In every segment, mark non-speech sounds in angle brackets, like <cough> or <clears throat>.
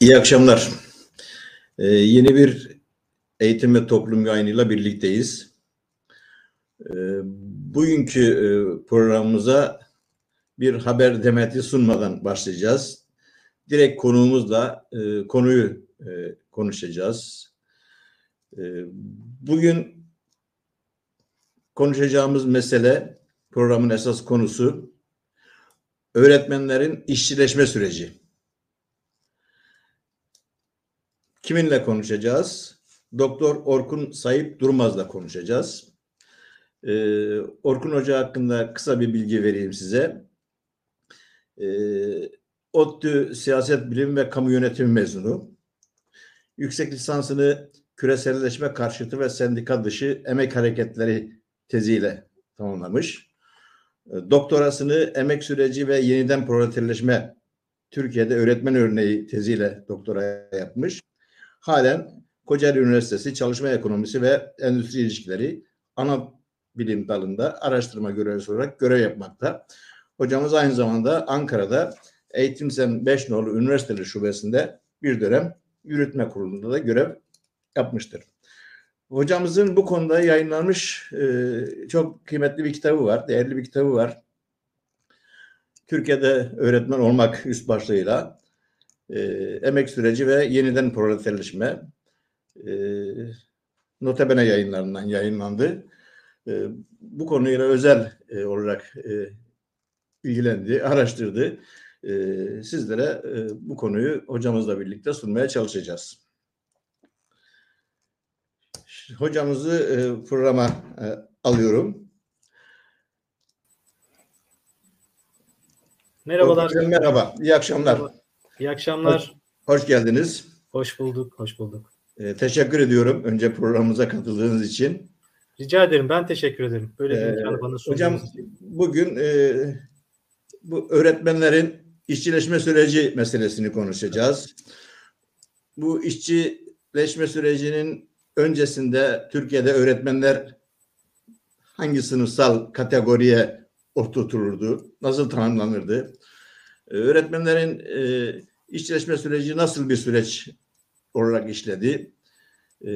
İyi akşamlar. Ee, yeni bir eğitim ve toplum yayınıyla birlikteyiz. Ee, bugünkü e, programımıza bir haber demeti sunmadan başlayacağız. Direkt konuğumuzla e, konuyu e, konuşacağız. E, bugün konuşacağımız mesele programın esas konusu öğretmenlerin işçileşme süreci. Kiminle konuşacağız? Doktor Orkun Sayıp Durmaz'la konuşacağız. Ee, Orkun Hoca hakkında kısa bir bilgi vereyim size. Ee, ODTÜ Siyaset Bilimi ve Kamu Yönetimi mezunu. Yüksek lisansını küreselleşme karşıtı ve sendika dışı emek hareketleri teziyle tamamlamış. Ee, doktorasını emek süreci ve yeniden proleterleşme Türkiye'de öğretmen örneği teziyle doktora yapmış halen Kocaeli Üniversitesi Çalışma Ekonomisi ve Endüstri İlişkileri ana bilim dalında araştırma görevlisi olarak görev yapmakta. Hocamız aynı zamanda Ankara'da Eğitimsen 5 nolu üniversiteli şubesinde bir dönem yürütme kurulunda da görev yapmıştır. Hocamızın bu konuda yayınlanmış e, çok kıymetli bir kitabı var, değerli bir kitabı var. Türkiye'de öğretmen olmak üst başlığıyla e, emek süreci ve yeniden proleterleşme e, Notabene yayınlarından yayınlandı. E, bu konuyla özel e, olarak e, ilgilendi, araştırdı. E, sizlere e, bu konuyu hocamızla birlikte sunmaya çalışacağız. Hocamızı e, programa e, alıyorum. Merhabalar. Merhaba, iyi akşamlar. Merhaba. İyi akşamlar. Hoş, hoş geldiniz. Hoş bulduk, hoş bulduk. Ee, teşekkür ediyorum önce programımıza katıldığınız için. Rica ederim, ben teşekkür ederim. Böyle bir ee, imkanı bana Hocam için. bugün e, bu öğretmenlerin işçileşme süreci meselesini konuşacağız. Bu işçileşme sürecinin öncesinde Türkiye'de öğretmenler hangi sınıfsal kategoriye oturtulurdu? Nasıl tanımlanırdı? Ee, öğretmenlerin e, işçileşme süreci nasıl bir süreç olarak işledi? E,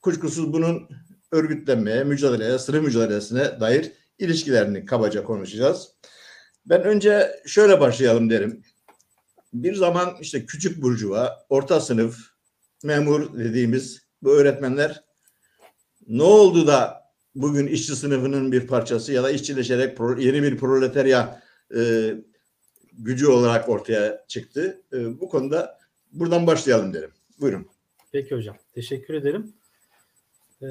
kuşkusuz bunun örgütlenmeye, mücadeleye, sınıf mücadelesine dair ilişkilerini kabaca konuşacağız. Ben önce şöyle başlayalım derim. Bir zaman işte küçük burjuva, orta sınıf, memur dediğimiz bu öğretmenler ne oldu da bugün işçi sınıfının bir parçası ya da işçileşerek yeni bir proletarya e, gücü olarak ortaya çıktı. E, bu konuda buradan başlayalım derim. Buyurun. Peki hocam. Teşekkür ederim. Ee,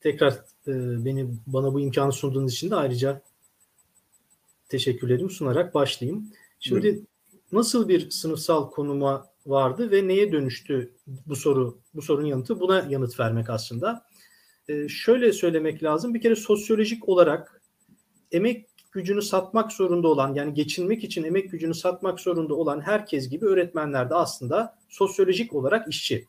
tekrar e, beni bana bu imkanı sunduğunuz için de ayrıca teşekkürlerimi sunarak başlayayım. Şimdi Buyurun. nasıl bir sınıfsal konuma vardı ve neye dönüştü bu soru? Bu sorunun yanıtı buna yanıt vermek aslında. Ee, şöyle söylemek lazım. Bir kere sosyolojik olarak emek gücünü satmak zorunda olan yani geçinmek için emek gücünü satmak zorunda olan herkes gibi öğretmenler de aslında sosyolojik olarak işçi.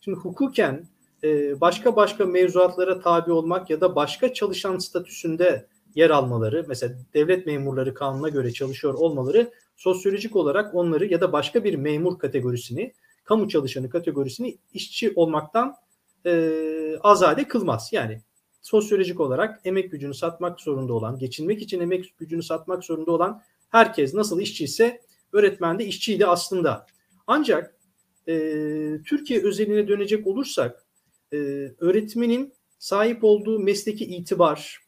Şimdi hukuken e, başka başka mevzuatlara tabi olmak ya da başka çalışan statüsünde yer almaları mesela devlet memurları kanuna göre çalışıyor olmaları sosyolojik olarak onları ya da başka bir memur kategorisini kamu çalışanı kategorisini işçi olmaktan e, azade kılmaz. Yani sosyolojik olarak emek gücünü satmak zorunda olan, geçinmek için emek gücünü satmak zorunda olan herkes nasıl işçi ise öğretmen de işçiydi aslında. Ancak e, Türkiye özeline dönecek olursak e, öğretmenin sahip olduğu mesleki itibar,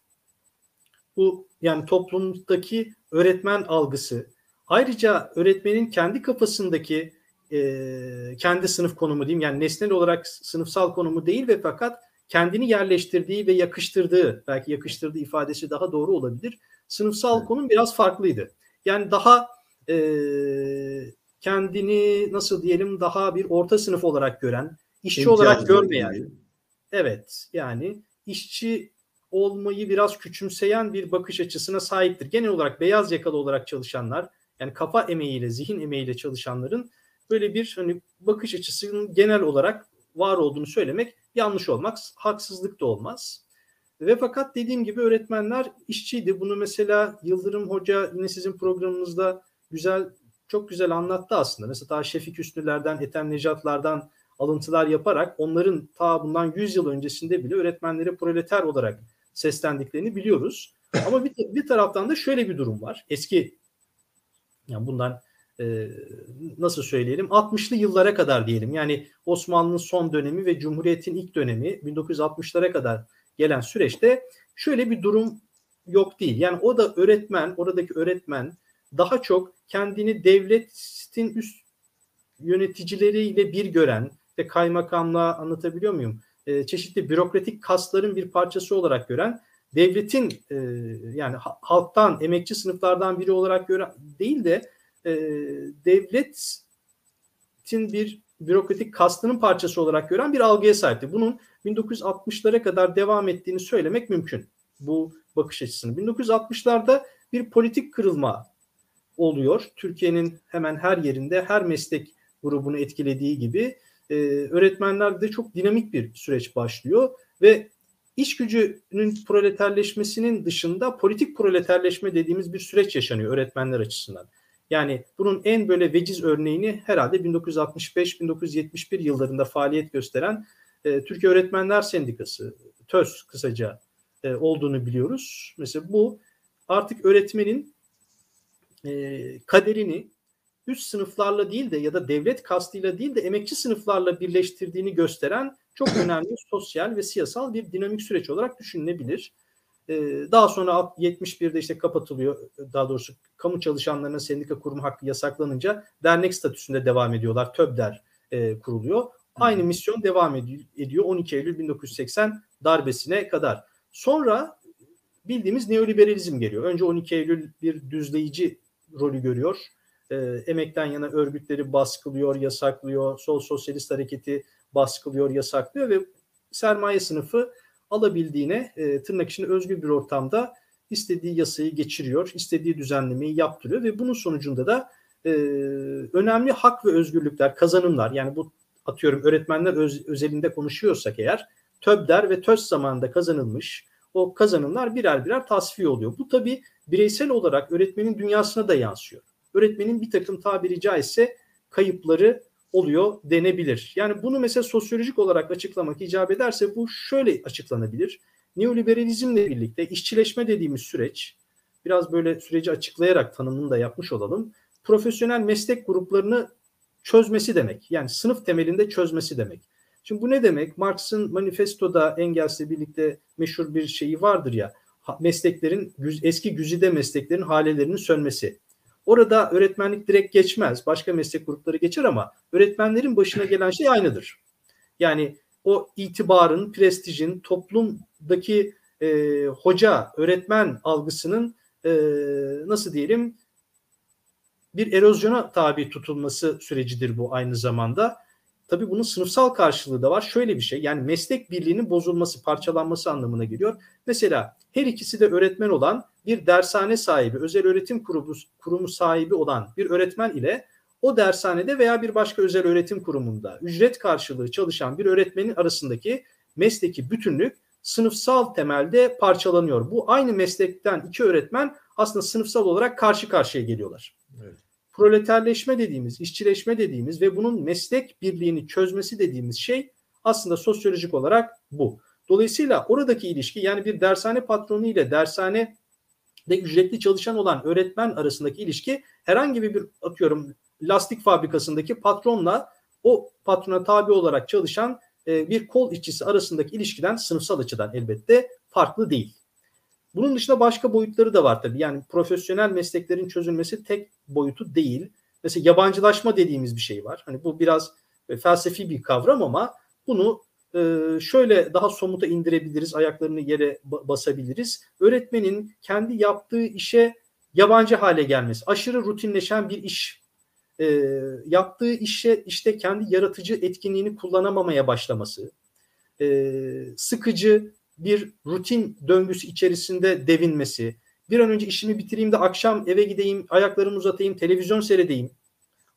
bu yani toplumdaki öğretmen algısı, ayrıca öğretmenin kendi kafasındaki e, kendi sınıf konumu diyeyim yani nesnel olarak sınıfsal konumu değil ve fakat kendini yerleştirdiği ve yakıştırdığı, belki yakıştırdığı ifadesi daha doğru olabilir. Sınıfsal evet. konum biraz farklıydı. Yani daha e, kendini nasıl diyelim daha bir orta sınıf olarak gören, işçi İmtiyaz olarak görmeyen. Gibi. Evet yani işçi olmayı biraz küçümseyen bir bakış açısına sahiptir. Genel olarak beyaz yakalı olarak çalışanlar yani kafa emeğiyle, zihin emeğiyle çalışanların böyle bir hani bakış açısının genel olarak var olduğunu söylemek yanlış olmak, haksızlık da olmaz. Ve fakat dediğim gibi öğretmenler işçiydi. Bunu mesela Yıldırım Hoca yine sizin programınızda güzel çok güzel anlattı aslında. Mesela daha Şefik Hüsnülerden, Ethem Necatlardan alıntılar yaparak onların ta bundan 100 yıl öncesinde bile öğretmenleri proleter olarak seslendiklerini biliyoruz. Ama bir, bir taraftan da şöyle bir durum var. Eski yani bundan e, nasıl söyleyelim 60'lı yıllara kadar diyelim. Yani Osmanlı'nın son dönemi ve Cumhuriyet'in ilk dönemi 1960'lara kadar gelen süreçte şöyle bir durum yok değil. Yani o da öğretmen, oradaki öğretmen daha çok kendini devletin üst yöneticileriyle bir gören ve kaymakamlığa anlatabiliyor muyum? E, çeşitli bürokratik kasların bir parçası olarak gören devletin e, yani halktan, emekçi sınıflardan biri olarak gören değil de e, devletin bir bürokratik kastının parçası olarak gören bir algıya sahipti. Bunun 1960'lara kadar devam ettiğini söylemek mümkün. Bu bakış açısını. 1960'larda bir politik kırılma oluyor. Türkiye'nin hemen her yerinde her meslek grubunu etkilediği gibi e, öğretmenlerde çok dinamik bir süreç başlıyor ve iş gücünün proleterleşmesinin dışında politik proleterleşme dediğimiz bir süreç yaşanıyor öğretmenler açısından. Yani bunun en böyle veciz örneğini herhalde 1965-1971 yıllarında faaliyet gösteren e, Türkiye Öğretmenler Sendikası, TÖS kısaca e, olduğunu biliyoruz. Mesela bu artık öğretmenin e, kaderini üst sınıflarla değil de ya da devlet kastıyla değil de emekçi sınıflarla birleştirdiğini gösteren çok <clears throat> önemli sosyal ve siyasal bir dinamik süreç olarak düşünülebilir. Ee, daha sonra 71'de işte kapatılıyor. Daha doğrusu kamu çalışanlarının sendika kurma hakkı yasaklanınca dernek statüsünde devam ediyorlar. TÖBDER e, kuruluyor. Aynı misyon devam ediyor 12 Eylül 1980 darbesine kadar. Sonra bildiğimiz neoliberalizm geliyor. Önce 12 Eylül bir düzleyici rolü görüyor. E, emekten yana örgütleri baskılıyor, yasaklıyor. Sol sosyalist hareketi baskılıyor, yasaklıyor ve sermaye sınıfı alabildiğine e, tırnak içinde özgür bir ortamda istediği yasayı geçiriyor, istediği düzenlemeyi yaptırıyor ve bunun sonucunda da e, önemli hak ve özgürlükler, kazanımlar yani bu atıyorum öğretmenler öz, özelinde konuşuyorsak eğer TÖBDER ve TÖS zamanında kazanılmış o kazanımlar birer birer tasfiye oluyor. Bu tabi bireysel olarak öğretmenin dünyasına da yansıyor. Öğretmenin bir takım tabiri caizse kayıpları oluyor denebilir. Yani bunu mesela sosyolojik olarak açıklamak icap ederse bu şöyle açıklanabilir. Neoliberalizmle birlikte işçileşme dediğimiz süreç, biraz böyle süreci açıklayarak tanımını da yapmış olalım. Profesyonel meslek gruplarını çözmesi demek. Yani sınıf temelinde çözmesi demek. Şimdi bu ne demek? Marx'ın manifestoda Engels'le birlikte meşhur bir şeyi vardır ya. Mesleklerin eski güzide mesleklerin halelerinin sönmesi. Orada öğretmenlik direkt geçmez. Başka meslek grupları geçer ama öğretmenlerin başına gelen şey aynıdır. Yani o itibarın, prestijin, toplumdaki e, hoca, öğretmen algısının e, nasıl diyelim bir erozyona tabi tutulması sürecidir bu aynı zamanda. Tabii bunun sınıfsal karşılığı da var. Şöyle bir şey yani meslek birliğinin bozulması, parçalanması anlamına geliyor. Mesela her ikisi de öğretmen olan bir dershane sahibi, özel öğretim kurumu, kurumu sahibi olan bir öğretmen ile o dershanede veya bir başka özel öğretim kurumunda ücret karşılığı çalışan bir öğretmenin arasındaki mesleki bütünlük sınıfsal temelde parçalanıyor. Bu aynı meslekten iki öğretmen aslında sınıfsal olarak karşı karşıya geliyorlar. Evet. Proleterleşme dediğimiz, işçileşme dediğimiz ve bunun meslek birliğini çözmesi dediğimiz şey aslında sosyolojik olarak bu. Dolayısıyla oradaki ilişki yani bir dershane patronu ile dershane de ücretli çalışan olan öğretmen arasındaki ilişki herhangi bir atıyorum lastik fabrikasındaki patronla o patrona tabi olarak çalışan e, bir kol işçisi arasındaki ilişkiden sınıfsal açıdan elbette farklı değil. Bunun dışında başka boyutları da var tabii. Yani profesyonel mesleklerin çözülmesi tek boyutu değil. Mesela yabancılaşma dediğimiz bir şey var. Hani bu biraz e, felsefi bir kavram ama bunu şöyle daha somuta indirebiliriz, ayaklarını yere basabiliriz. Öğretmenin kendi yaptığı işe yabancı hale gelmesi, aşırı rutinleşen bir iş, e, yaptığı işe işte kendi yaratıcı etkinliğini kullanamamaya başlaması, sıkıcı bir rutin döngüsü içerisinde devinmesi, bir an önce işimi bitireyim de akşam eve gideyim, ayaklarımı uzatayım, televizyon seyredeyim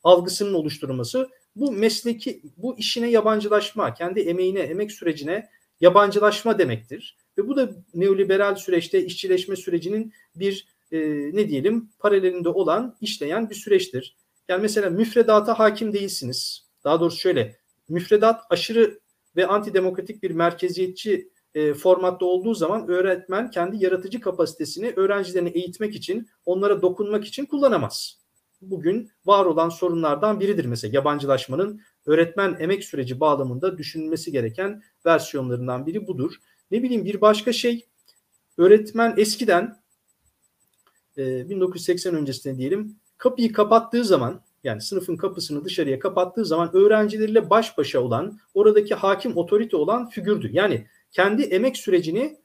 algısının oluşturulması bu mesleki, bu işine yabancılaşma, kendi emeğine, emek sürecine yabancılaşma demektir. Ve bu da neoliberal süreçte işçileşme sürecinin bir e, ne diyelim paralelinde olan işleyen bir süreçtir. Yani mesela müfredata hakim değilsiniz. Daha doğrusu şöyle, müfredat aşırı ve antidemokratik bir merkeziyetçi e, formatta olduğu zaman öğretmen kendi yaratıcı kapasitesini öğrencilerini eğitmek için, onlara dokunmak için kullanamaz. Bugün var olan sorunlardan biridir mesela yabancılaşmanın öğretmen emek süreci bağlamında düşünülmesi gereken versiyonlarından biri budur. Ne bileyim bir başka şey öğretmen eskiden e, 1980 öncesinde diyelim kapıyı kapattığı zaman yani sınıfın kapısını dışarıya kapattığı zaman öğrencileriyle baş başa olan oradaki hakim otorite olan figürdü. Yani kendi emek sürecini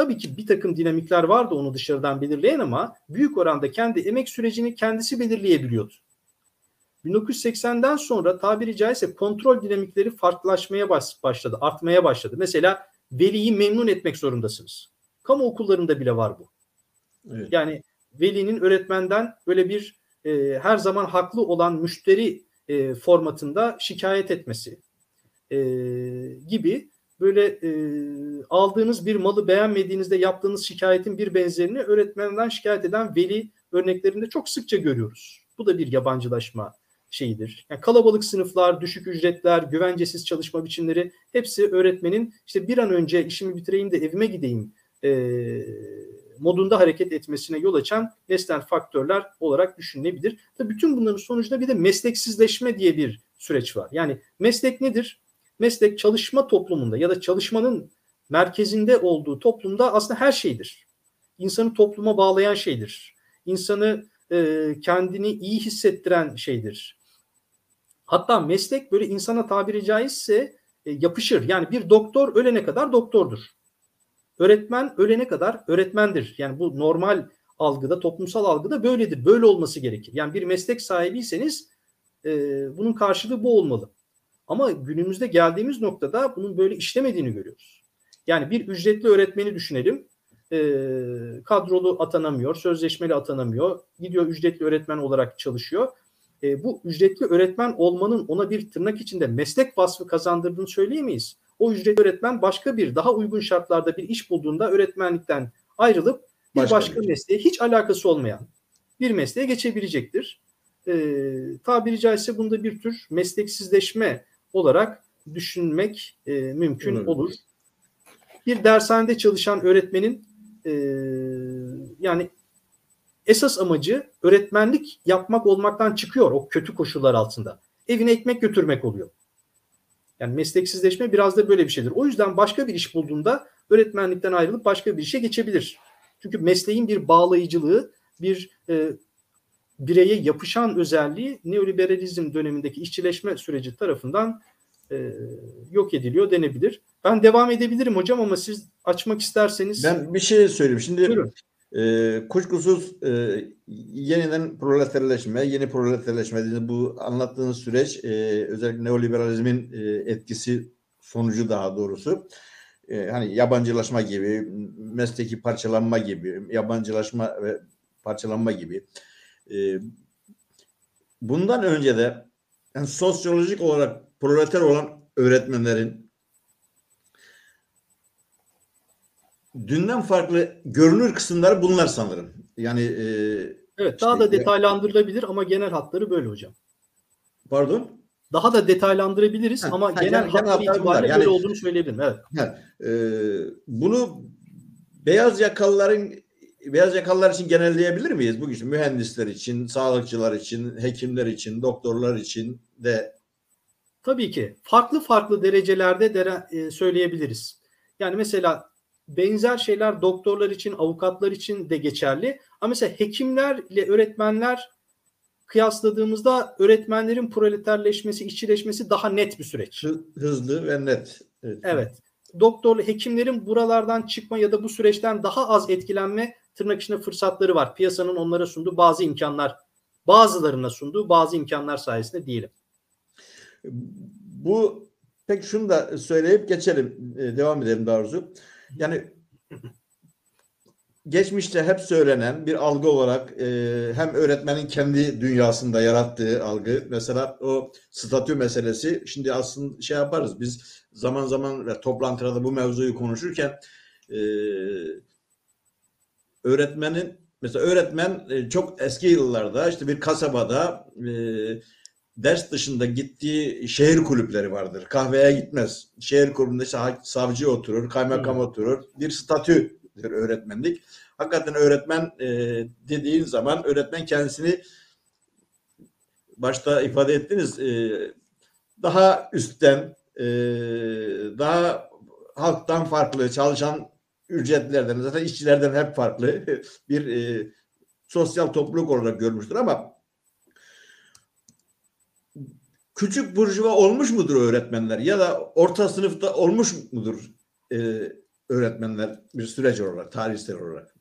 tabii ki bir takım dinamikler vardı onu dışarıdan belirleyen ama büyük oranda kendi emek sürecini kendisi belirleyebiliyordu. 1980'den sonra tabiri caizse kontrol dinamikleri farklılaşmaya başladı, artmaya başladı. Mesela veliyi memnun etmek zorundasınız. Kamu okullarında bile var bu. Evet. Yani velinin öğretmenden böyle bir e, her zaman haklı olan müşteri e, formatında şikayet etmesi e, gibi böyle e, aldığınız bir malı beğenmediğinizde yaptığınız şikayetin bir benzerini öğretmenden şikayet eden veli örneklerinde çok sıkça görüyoruz. Bu da bir yabancılaşma şeyidir. Yani kalabalık sınıflar, düşük ücretler, güvencesiz çalışma biçimleri hepsi öğretmenin işte bir an önce işimi bitireyim de evime gideyim e, modunda hareket etmesine yol açan nesnel faktörler olarak düşünülebilir. Tabii bütün bunların sonucunda bir de mesleksizleşme diye bir süreç var. Yani meslek nedir? Meslek çalışma toplumunda ya da çalışmanın merkezinde olduğu toplumda aslında her şeydir. İnsanı topluma bağlayan şeydir. İnsanı e, kendini iyi hissettiren şeydir. Hatta meslek böyle insana tabiri caizse e, yapışır. Yani bir doktor ölene kadar doktordur. Öğretmen ölene kadar öğretmendir. Yani bu normal algıda, toplumsal algıda böyledir. Böyle olması gerekir. Yani bir meslek sahibiyseniz e, bunun karşılığı bu olmalı. Ama günümüzde geldiğimiz noktada bunun böyle işlemediğini görüyoruz. Yani bir ücretli öğretmeni düşünelim. E, kadrolu atanamıyor, sözleşmeli atanamıyor. Gidiyor ücretli öğretmen olarak çalışıyor. E, bu ücretli öğretmen olmanın ona bir tırnak içinde meslek vasfı kazandırdığını söyleyemeyiz o ücret öğretmen başka bir daha uygun şartlarda bir iş bulduğunda öğretmenlikten ayrılıp bir başka, başka mesleğe hiç alakası olmayan bir mesleğe geçebilecektir. Ee, tabiri caizse bunda bir tür mesleksizleşme olarak düşünmek e, mümkün Hı. olur. Bir dershanede çalışan öğretmenin e, yani esas amacı öğretmenlik yapmak olmaktan çıkıyor o kötü koşullar altında. Evine ekmek götürmek oluyor. Yani mesleksizleşme biraz da böyle bir şeydir. O yüzden başka bir iş bulduğunda öğretmenlikten ayrılıp başka bir işe geçebilir. Çünkü mesleğin bir bağlayıcılığı, bir e, bireye yapışan özelliği neoliberalizm dönemindeki işçileşme süreci tarafından e, yok ediliyor denebilir. Ben devam edebilirim hocam ama siz açmak isterseniz. Ben bir şey söyleyeyim. Şimdi Buyurun. E, kuşkusuz e, yeniden proleterleşme, yeni proleterleşme dediğiniz bu anlattığınız süreç e, özellikle neoliberalizmin e, etkisi sonucu daha doğrusu e, hani yabancılaşma gibi, mesleki parçalanma gibi, yabancılaşma ve parçalanma gibi. E, bundan önce de yani sosyolojik olarak proleter olan öğretmenlerin dünden farklı görünür kısımları bunlar sanırım. Yani e, Evet daha işte, da detaylandırılabilir ama genel hatları böyle hocam. Pardon? Daha da detaylandırabiliriz ha, ama ha, genel, genel hatları itibariyle yani, böyle olduğunu söyleyebilirim. Evet. Ha, e, bunu beyaz yakalıların beyaz yakalılar için genelleyebilir miyiz? Bu işte mühendisler için, sağlıkçılar için, hekimler için, doktorlar için de Tabii ki farklı farklı derecelerde dere, e, söyleyebiliriz. Yani mesela benzer şeyler doktorlar için, avukatlar için de geçerli. Ama mesela hekimlerle öğretmenler kıyasladığımızda öğretmenlerin proleterleşmesi, işçileşmesi daha net bir süreç. Hızlı ve net. Evet. evet. Doktorlu hekimlerin buralardan çıkma ya da bu süreçten daha az etkilenme tırnak içinde fırsatları var. Piyasanın onlara sunduğu bazı imkanlar, bazılarına sunduğu bazı imkanlar sayesinde diyelim. Bu pek şunu da söyleyip geçelim. E, devam edelim doğrusu. Yani geçmişte hep söylenen bir algı olarak e, hem öğretmenin kendi dünyasında yarattığı algı mesela o statü meselesi şimdi aslında şey yaparız biz zaman zaman ve toplantıda bu mevzuyu konuşurken e, öğretmenin mesela öğretmen e, çok eski yıllarda işte bir kasabada e, ders dışında gittiği şehir kulüpleri vardır. Kahveye gitmez. Şehir kulübünde işte savcı oturur, kaymakam hmm. oturur. Bir statüdür öğretmenlik. Hakikaten öğretmen e, dediğin zaman öğretmen kendisini başta ifade ettiniz e, daha üstten e, daha halktan farklı çalışan ücretlerden zaten işçilerden hep farklı <laughs> bir e, sosyal topluluk olarak görmüştür ama küçük burjuva olmuş mudur öğretmenler ya da orta sınıfta olmuş mudur e, öğretmenler bir süreç olarak, tarihsel olarak?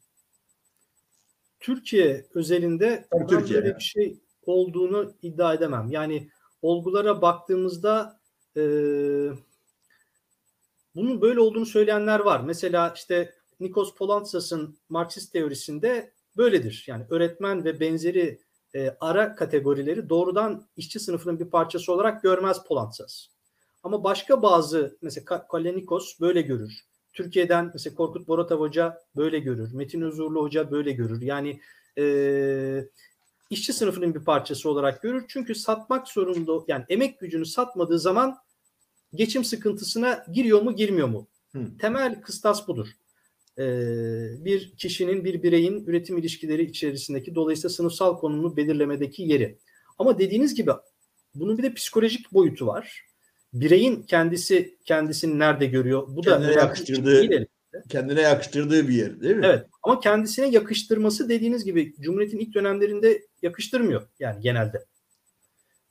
Türkiye özelinde Türkiye. böyle bir şey olduğunu iddia edemem. Yani olgulara baktığımızda e, bunun böyle olduğunu söyleyenler var. Mesela işte Nikos Polantzas'ın Marksist teorisinde böyledir. Yani öğretmen ve benzeri e, ara kategorileri doğrudan işçi sınıfının bir parçası olarak görmez Polantzas. Ama başka bazı mesela Kalenikos böyle görür. Türkiye'den mesela Korkut Boratav Hoca böyle görür. Metin Özurlu Hoca böyle görür. Yani e, işçi sınıfının bir parçası olarak görür. Çünkü satmak zorunda yani emek gücünü satmadığı zaman geçim sıkıntısına giriyor mu girmiyor mu? Hı. Temel kıstas budur. Ee, bir kişinin bir bireyin üretim ilişkileri içerisindeki dolayısıyla sınıfsal konumunu belirlemedeki yeri. Ama dediğiniz gibi bunun bir de psikolojik boyutu var. Bireyin kendisi kendisini nerede görüyor? Bu kendine da yakıştırdığı kendine yakıştırdığı bir yer değil mi? Evet. Ama kendisine yakıştırması dediğiniz gibi Cumhuriyet'in ilk dönemlerinde yakıştırmıyor yani genelde.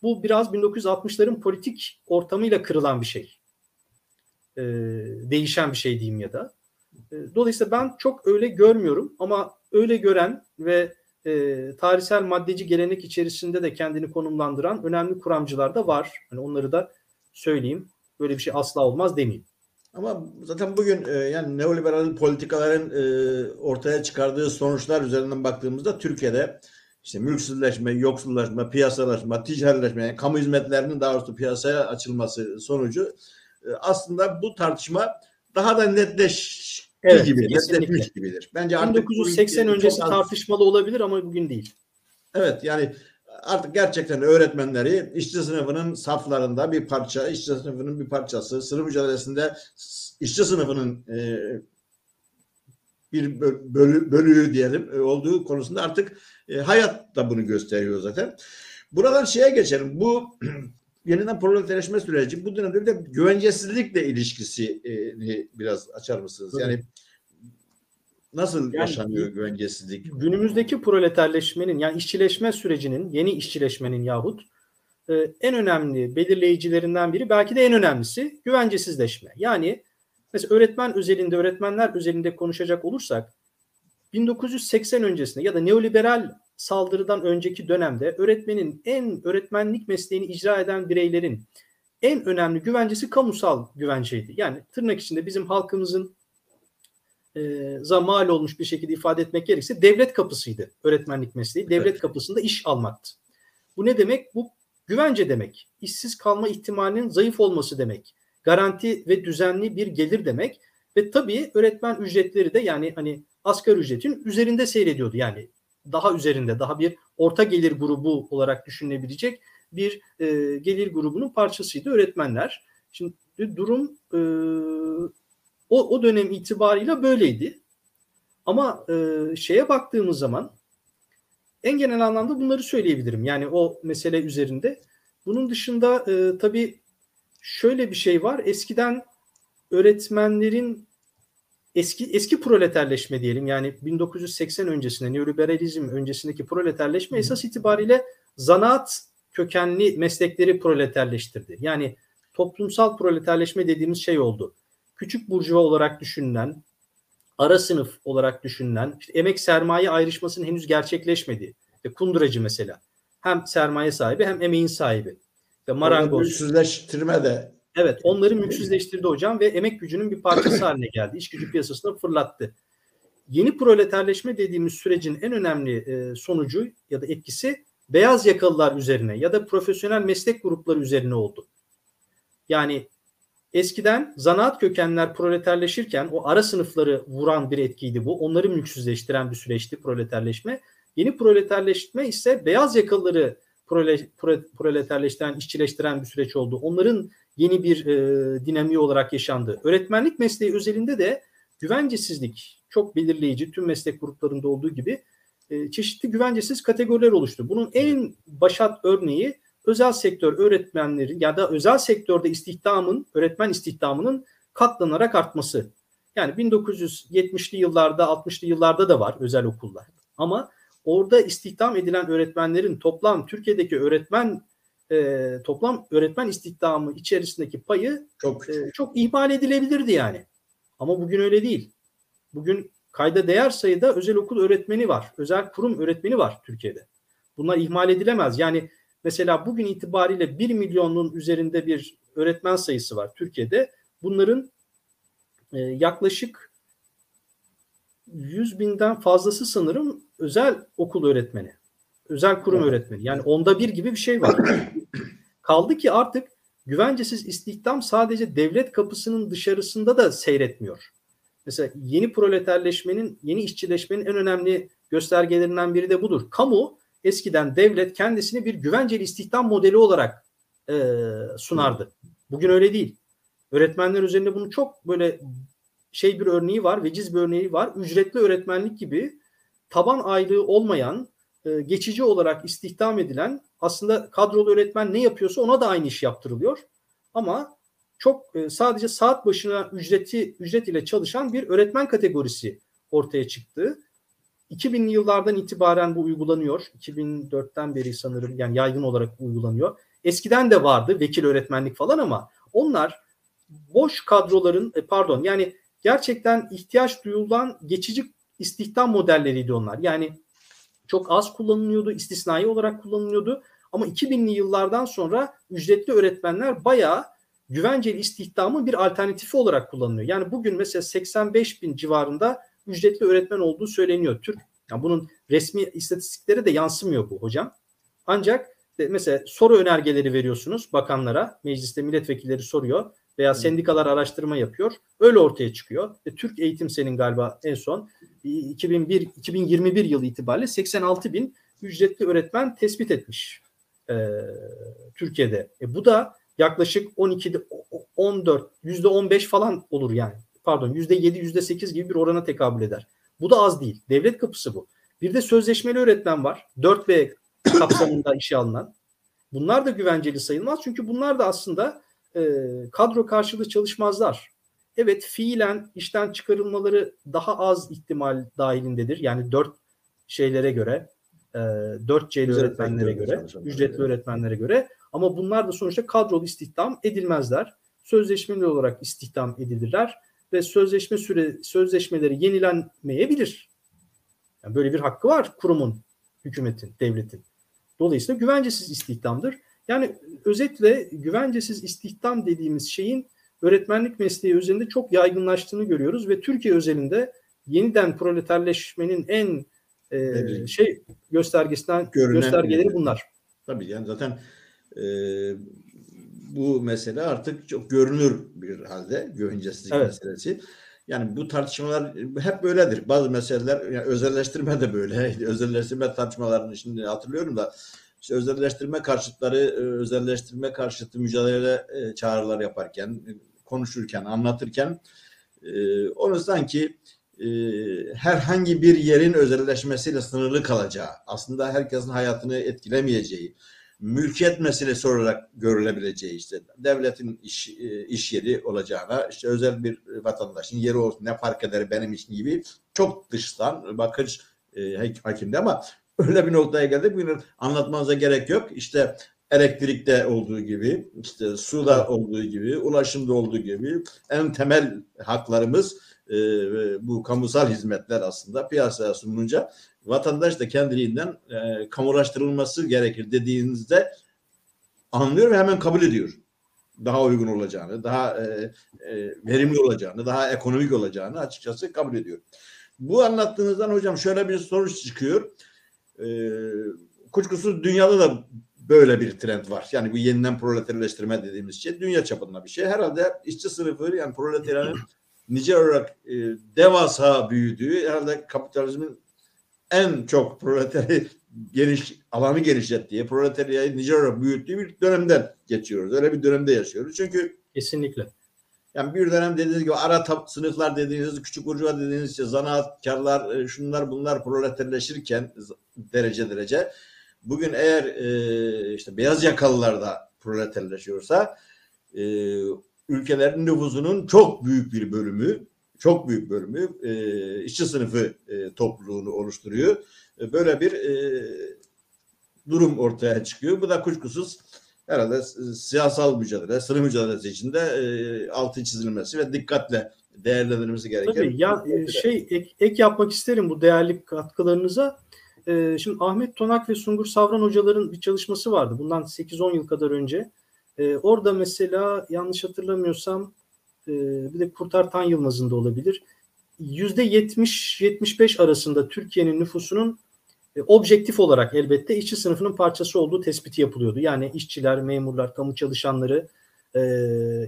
Bu biraz 1960'ların politik ortamıyla kırılan bir şey. Ee, değişen bir şey diyeyim ya da. Ee, dolayısıyla ben çok öyle görmüyorum ama öyle gören ve e, tarihsel maddeci gelenek içerisinde de kendini konumlandıran önemli kuramcılar da var. Yani onları da söyleyeyim. Böyle bir şey asla olmaz demeyeyim. Ama zaten bugün e, yani neoliberal politikaların e, ortaya çıkardığı sonuçlar üzerinden baktığımızda Türkiye'de işte mülksüzleşme, yoksullaşma, piyasalaşma, ticaretleşme, yani kamu hizmetlerinin daha doğrusu piyasaya açılması sonucu e, aslında bu tartışma daha da netleş evet, gibi, netleşmiş gibidir. Bence artık 1980 öncesi tartışmalı olabilir ama bugün değil. Evet yani artık gerçekten öğretmenleri işçi sınıfının saflarında bir parça, işçi sınıfının bir parçası, sınıf mücadelesinde işçi sınıfının e, bir bölü, bölüğü diyelim e, olduğu konusunda artık e, hayat da bunu gösteriyor zaten. Buradan şeye geçelim. Bu <clears throat> yeniden proleterleşme süreci bu dönemde bir de güvencesizlikle ilişkisi biraz açar mısınız? Yani nasıl yani, yaşanıyor güvencesizlik? Günümüzdeki proleterleşmenin yani işçileşme sürecinin, yeni işçileşmenin yahut e, en önemli belirleyicilerinden biri belki de en önemlisi güvencesizleşme. Yani Mesela öğretmen özelinde, öğretmenler özelinde konuşacak olursak 1980 öncesinde ya da neoliberal saldırıdan önceki dönemde öğretmenin en öğretmenlik mesleğini icra eden bireylerin en önemli güvencesi kamusal güvenceydi. Yani tırnak içinde bizim halkımızın e, mal olmuş bir şekilde ifade etmek gerekirse devlet kapısıydı öğretmenlik mesleği. Devlet evet. kapısında iş almaktı. Bu ne demek? Bu güvence demek. İşsiz kalma ihtimalinin zayıf olması demek garanti ve düzenli bir gelir demek. Ve tabii öğretmen ücretleri de yani hani asgari ücretin üzerinde seyrediyordu. Yani daha üzerinde, daha bir orta gelir grubu olarak düşünülebilecek bir e, gelir grubunun parçasıydı öğretmenler. Şimdi durum e, o, o dönem itibarıyla böyleydi. Ama e, şeye baktığımız zaman en genel anlamda bunları söyleyebilirim. Yani o mesele üzerinde. Bunun dışında e, tabii şöyle bir şey var. Eskiden öğretmenlerin eski eski proleterleşme diyelim yani 1980 öncesinde neoliberalizm öncesindeki proleterleşme esas itibariyle zanaat kökenli meslekleri proleterleştirdi. Yani toplumsal proleterleşme dediğimiz şey oldu. Küçük burjuva olarak düşünülen, ara sınıf olarak düşünülen, işte emek sermaye ayrışmasının henüz gerçekleşmedi. İşte kunduracı mesela. Hem sermaye sahibi hem emeğin sahibi ve marangoz. Mülksüzleştirme de. Evet onları mülksüzleştirdi hocam ve emek gücünün bir parçası haline geldi. İş gücü piyasasına fırlattı. Yeni proleterleşme dediğimiz sürecin en önemli e, sonucu ya da etkisi beyaz yakalılar üzerine ya da profesyonel meslek grupları üzerine oldu. Yani eskiden zanaat kökenler proleterleşirken o ara sınıfları vuran bir etkiydi bu. Onları mülksüzleştiren bir süreçti proleterleşme. Yeni proleterleşme ise beyaz yakalıları prole, prole, proleterleştiren, işçileştiren bir süreç oldu. Onların yeni bir e, dinamiği olarak yaşandı. Öğretmenlik mesleği özelinde de güvencesizlik çok belirleyici. Tüm meslek gruplarında olduğu gibi e, çeşitli güvencesiz kategoriler oluştu. Bunun en başat örneği özel sektör öğretmenleri ya da özel sektörde istihdamın, öğretmen istihdamının katlanarak artması. Yani 1970'li yıllarda, 60'lı yıllarda da var özel okullar. Ama orada istihdam edilen öğretmenlerin toplam Türkiye'deki öğretmen e, toplam öğretmen istihdamı içerisindeki payı çok e, çok ihmal edilebilirdi yani. Ama bugün öyle değil. Bugün kayda değer sayıda özel okul öğretmeni var. Özel kurum öğretmeni var Türkiye'de. Bunlar ihmal edilemez. Yani mesela bugün itibariyle 1 milyonun üzerinde bir öğretmen sayısı var Türkiye'de. Bunların e, yaklaşık 100 binden fazlası sanırım özel okul öğretmeni. Özel kurum öğretmeni. Yani onda bir gibi bir şey var. <coughs> Kaldı ki artık güvencesiz istihdam sadece devlet kapısının dışarısında da seyretmiyor. Mesela yeni proleterleşmenin, yeni işçileşmenin en önemli göstergelerinden biri de budur. Kamu eskiden devlet kendisini bir güvenceli istihdam modeli olarak e, sunardı. Bugün öyle değil. Öğretmenler üzerinde bunu çok böyle şey bir örneği var, veciz bir örneği var. Ücretli öğretmenlik gibi taban aylığı olmayan, e, geçici olarak istihdam edilen aslında kadrolu öğretmen ne yapıyorsa ona da aynı iş yaptırılıyor. Ama çok e, sadece saat başına ücreti ücret ile çalışan bir öğretmen kategorisi ortaya çıktı. 2000'li yıllardan itibaren bu uygulanıyor. 2004'ten beri sanırım yani yaygın olarak uygulanıyor. Eskiden de vardı vekil öğretmenlik falan ama onlar boş kadroların e, pardon yani gerçekten ihtiyaç duyulan geçici istihdam modelleriydi onlar. Yani çok az kullanılıyordu, istisnai olarak kullanılıyordu. Ama 2000'li yıllardan sonra ücretli öğretmenler bayağı güvenceli istihdamın bir alternatifi olarak kullanılıyor. Yani bugün mesela 85 bin civarında ücretli öğretmen olduğu söyleniyor. Türk yani bunun resmi istatistiklere de yansımıyor bu hocam. Ancak mesela soru önergeleri veriyorsunuz bakanlara, mecliste milletvekilleri soruyor veya sendikalar araştırma yapıyor. Öyle ortaya çıkıyor. E, Türk Eğitim Sen'in galiba en son 2001 2021 yılı itibariyle 86 bin ücretli öğretmen tespit etmiş e, Türkiye'de. E, bu da yaklaşık 12 14 yüzde 15 falan olur yani. Pardon yüzde 7 yüzde 8 gibi bir orana tekabül eder. Bu da az değil. Devlet kapısı bu. Bir de sözleşmeli öğretmen var. 4B kapsamında işe alınan. Bunlar da güvenceli sayılmaz. Çünkü bunlar da aslında e, kadro karşılığı çalışmazlar. Evet fiilen işten çıkarılmaları daha az ihtimal dahilindedir. Yani dört şeylere göre, e, 4C'li öğretmenlere göre, ücretli öğretmenlere göre. Ama bunlar da sonuçta kadrolu istihdam edilmezler. Sözleşmeli olarak istihdam edilirler ve sözleşme süre sözleşmeleri yenilenmeyebilir. Yani böyle bir hakkı var kurumun, hükümetin, devletin. Dolayısıyla güvencesiz istihdamdır. Yani özetle güvencesiz istihdam dediğimiz şeyin öğretmenlik mesleği üzerinde çok yaygınlaştığını görüyoruz ve Türkiye özelinde yeniden proleterleşmenin en e, şey göstergesinden Görünen, göstergeleri bunlar. Tabii yani zaten e, bu mesele artık çok görünür bir halde güvencesizlik evet. meselesi. Yani bu tartışmalar hep böyledir. Bazı meseleler yani özelleştirme de böyle. <laughs> Özelleştirme tartışmalarını şimdi hatırlıyorum da işte özelleştirme karşıtları e, özelleştirme karşıtı mücadele e, çağrılar yaparken konuşurken anlatırken e, onu sanki herhangi bir yerin özelleşmesiyle sınırlı kalacağı aslında herkesin hayatını etkilemeyeceği mülkiyet meselesi olarak görülebileceği işte devletin iş, iş yeri olacağına işte özel bir vatandaşın yeri olsun ne fark eder benim için gibi çok dıştan bakış e, hakimde ama öyle bir noktaya geldik. Bunu anlatmanıza gerek yok. İşte elektrikte olduğu gibi, işte suda olduğu gibi, ulaşımda olduğu gibi en temel haklarımız e, bu kamusal hizmetler aslında piyasaya sunulunca vatandaş da kendiliğinden e, kamulaştırılması gerekir dediğinizde anlıyor ve hemen kabul ediyor. Daha uygun olacağını, daha e, e, verimli olacağını, daha ekonomik olacağını açıkçası kabul ediyor. Bu anlattığınızdan hocam şöyle bir sonuç çıkıyor e, kuşkusuz dünyada da böyle bir trend var. Yani bu yeniden proleterleştirme dediğimiz şey dünya çapında bir şey. Herhalde işçi sınıfı yani proletaryanın <clears throat> nice olarak e, devasa büyüdüğü herhalde kapitalizmin en çok proleteri <laughs> geniş alanı genişlettiği, proletaryayı nice olarak büyüttüğü bir dönemden geçiyoruz. Öyle bir dönemde yaşıyoruz. Çünkü kesinlikle. Yani bir dönem dediğiniz gibi ara sınıflar dediğiniz, küçük burjuva dediğiniz işte zanaatkarlar, e, şunlar bunlar proleterleşirken derece derece bugün eğer e, işte beyaz yakalılar da proleterleşiyorsa e, ülkelerin nüfusunun çok büyük bir bölümü çok büyük bölümü e, işçi sınıfı e, topluluğunu oluşturuyor. E, böyle bir e, durum ortaya çıkıyor. Bu da kuşkusuz herhalde siyasal mücadele, sınıf mücadelesi içinde e, altı çizilmesi ve dikkatle değerlendirilmesi gereken. Tabii ya e, şey ek, ek yapmak isterim bu değerli katkılarınıza. E, şimdi Ahmet Tonak ve Sungur Savran hocaların bir çalışması vardı. Bundan 8-10 yıl kadar önce. E, orada mesela yanlış hatırlamıyorsam e, bir de Kurtar Tan Yılmaz'ın da olabilir. %70-75 arasında Türkiye'nin nüfusunun objektif olarak elbette işçi sınıfının parçası olduğu tespiti yapılıyordu. Yani işçiler, memurlar, kamu çalışanları, e,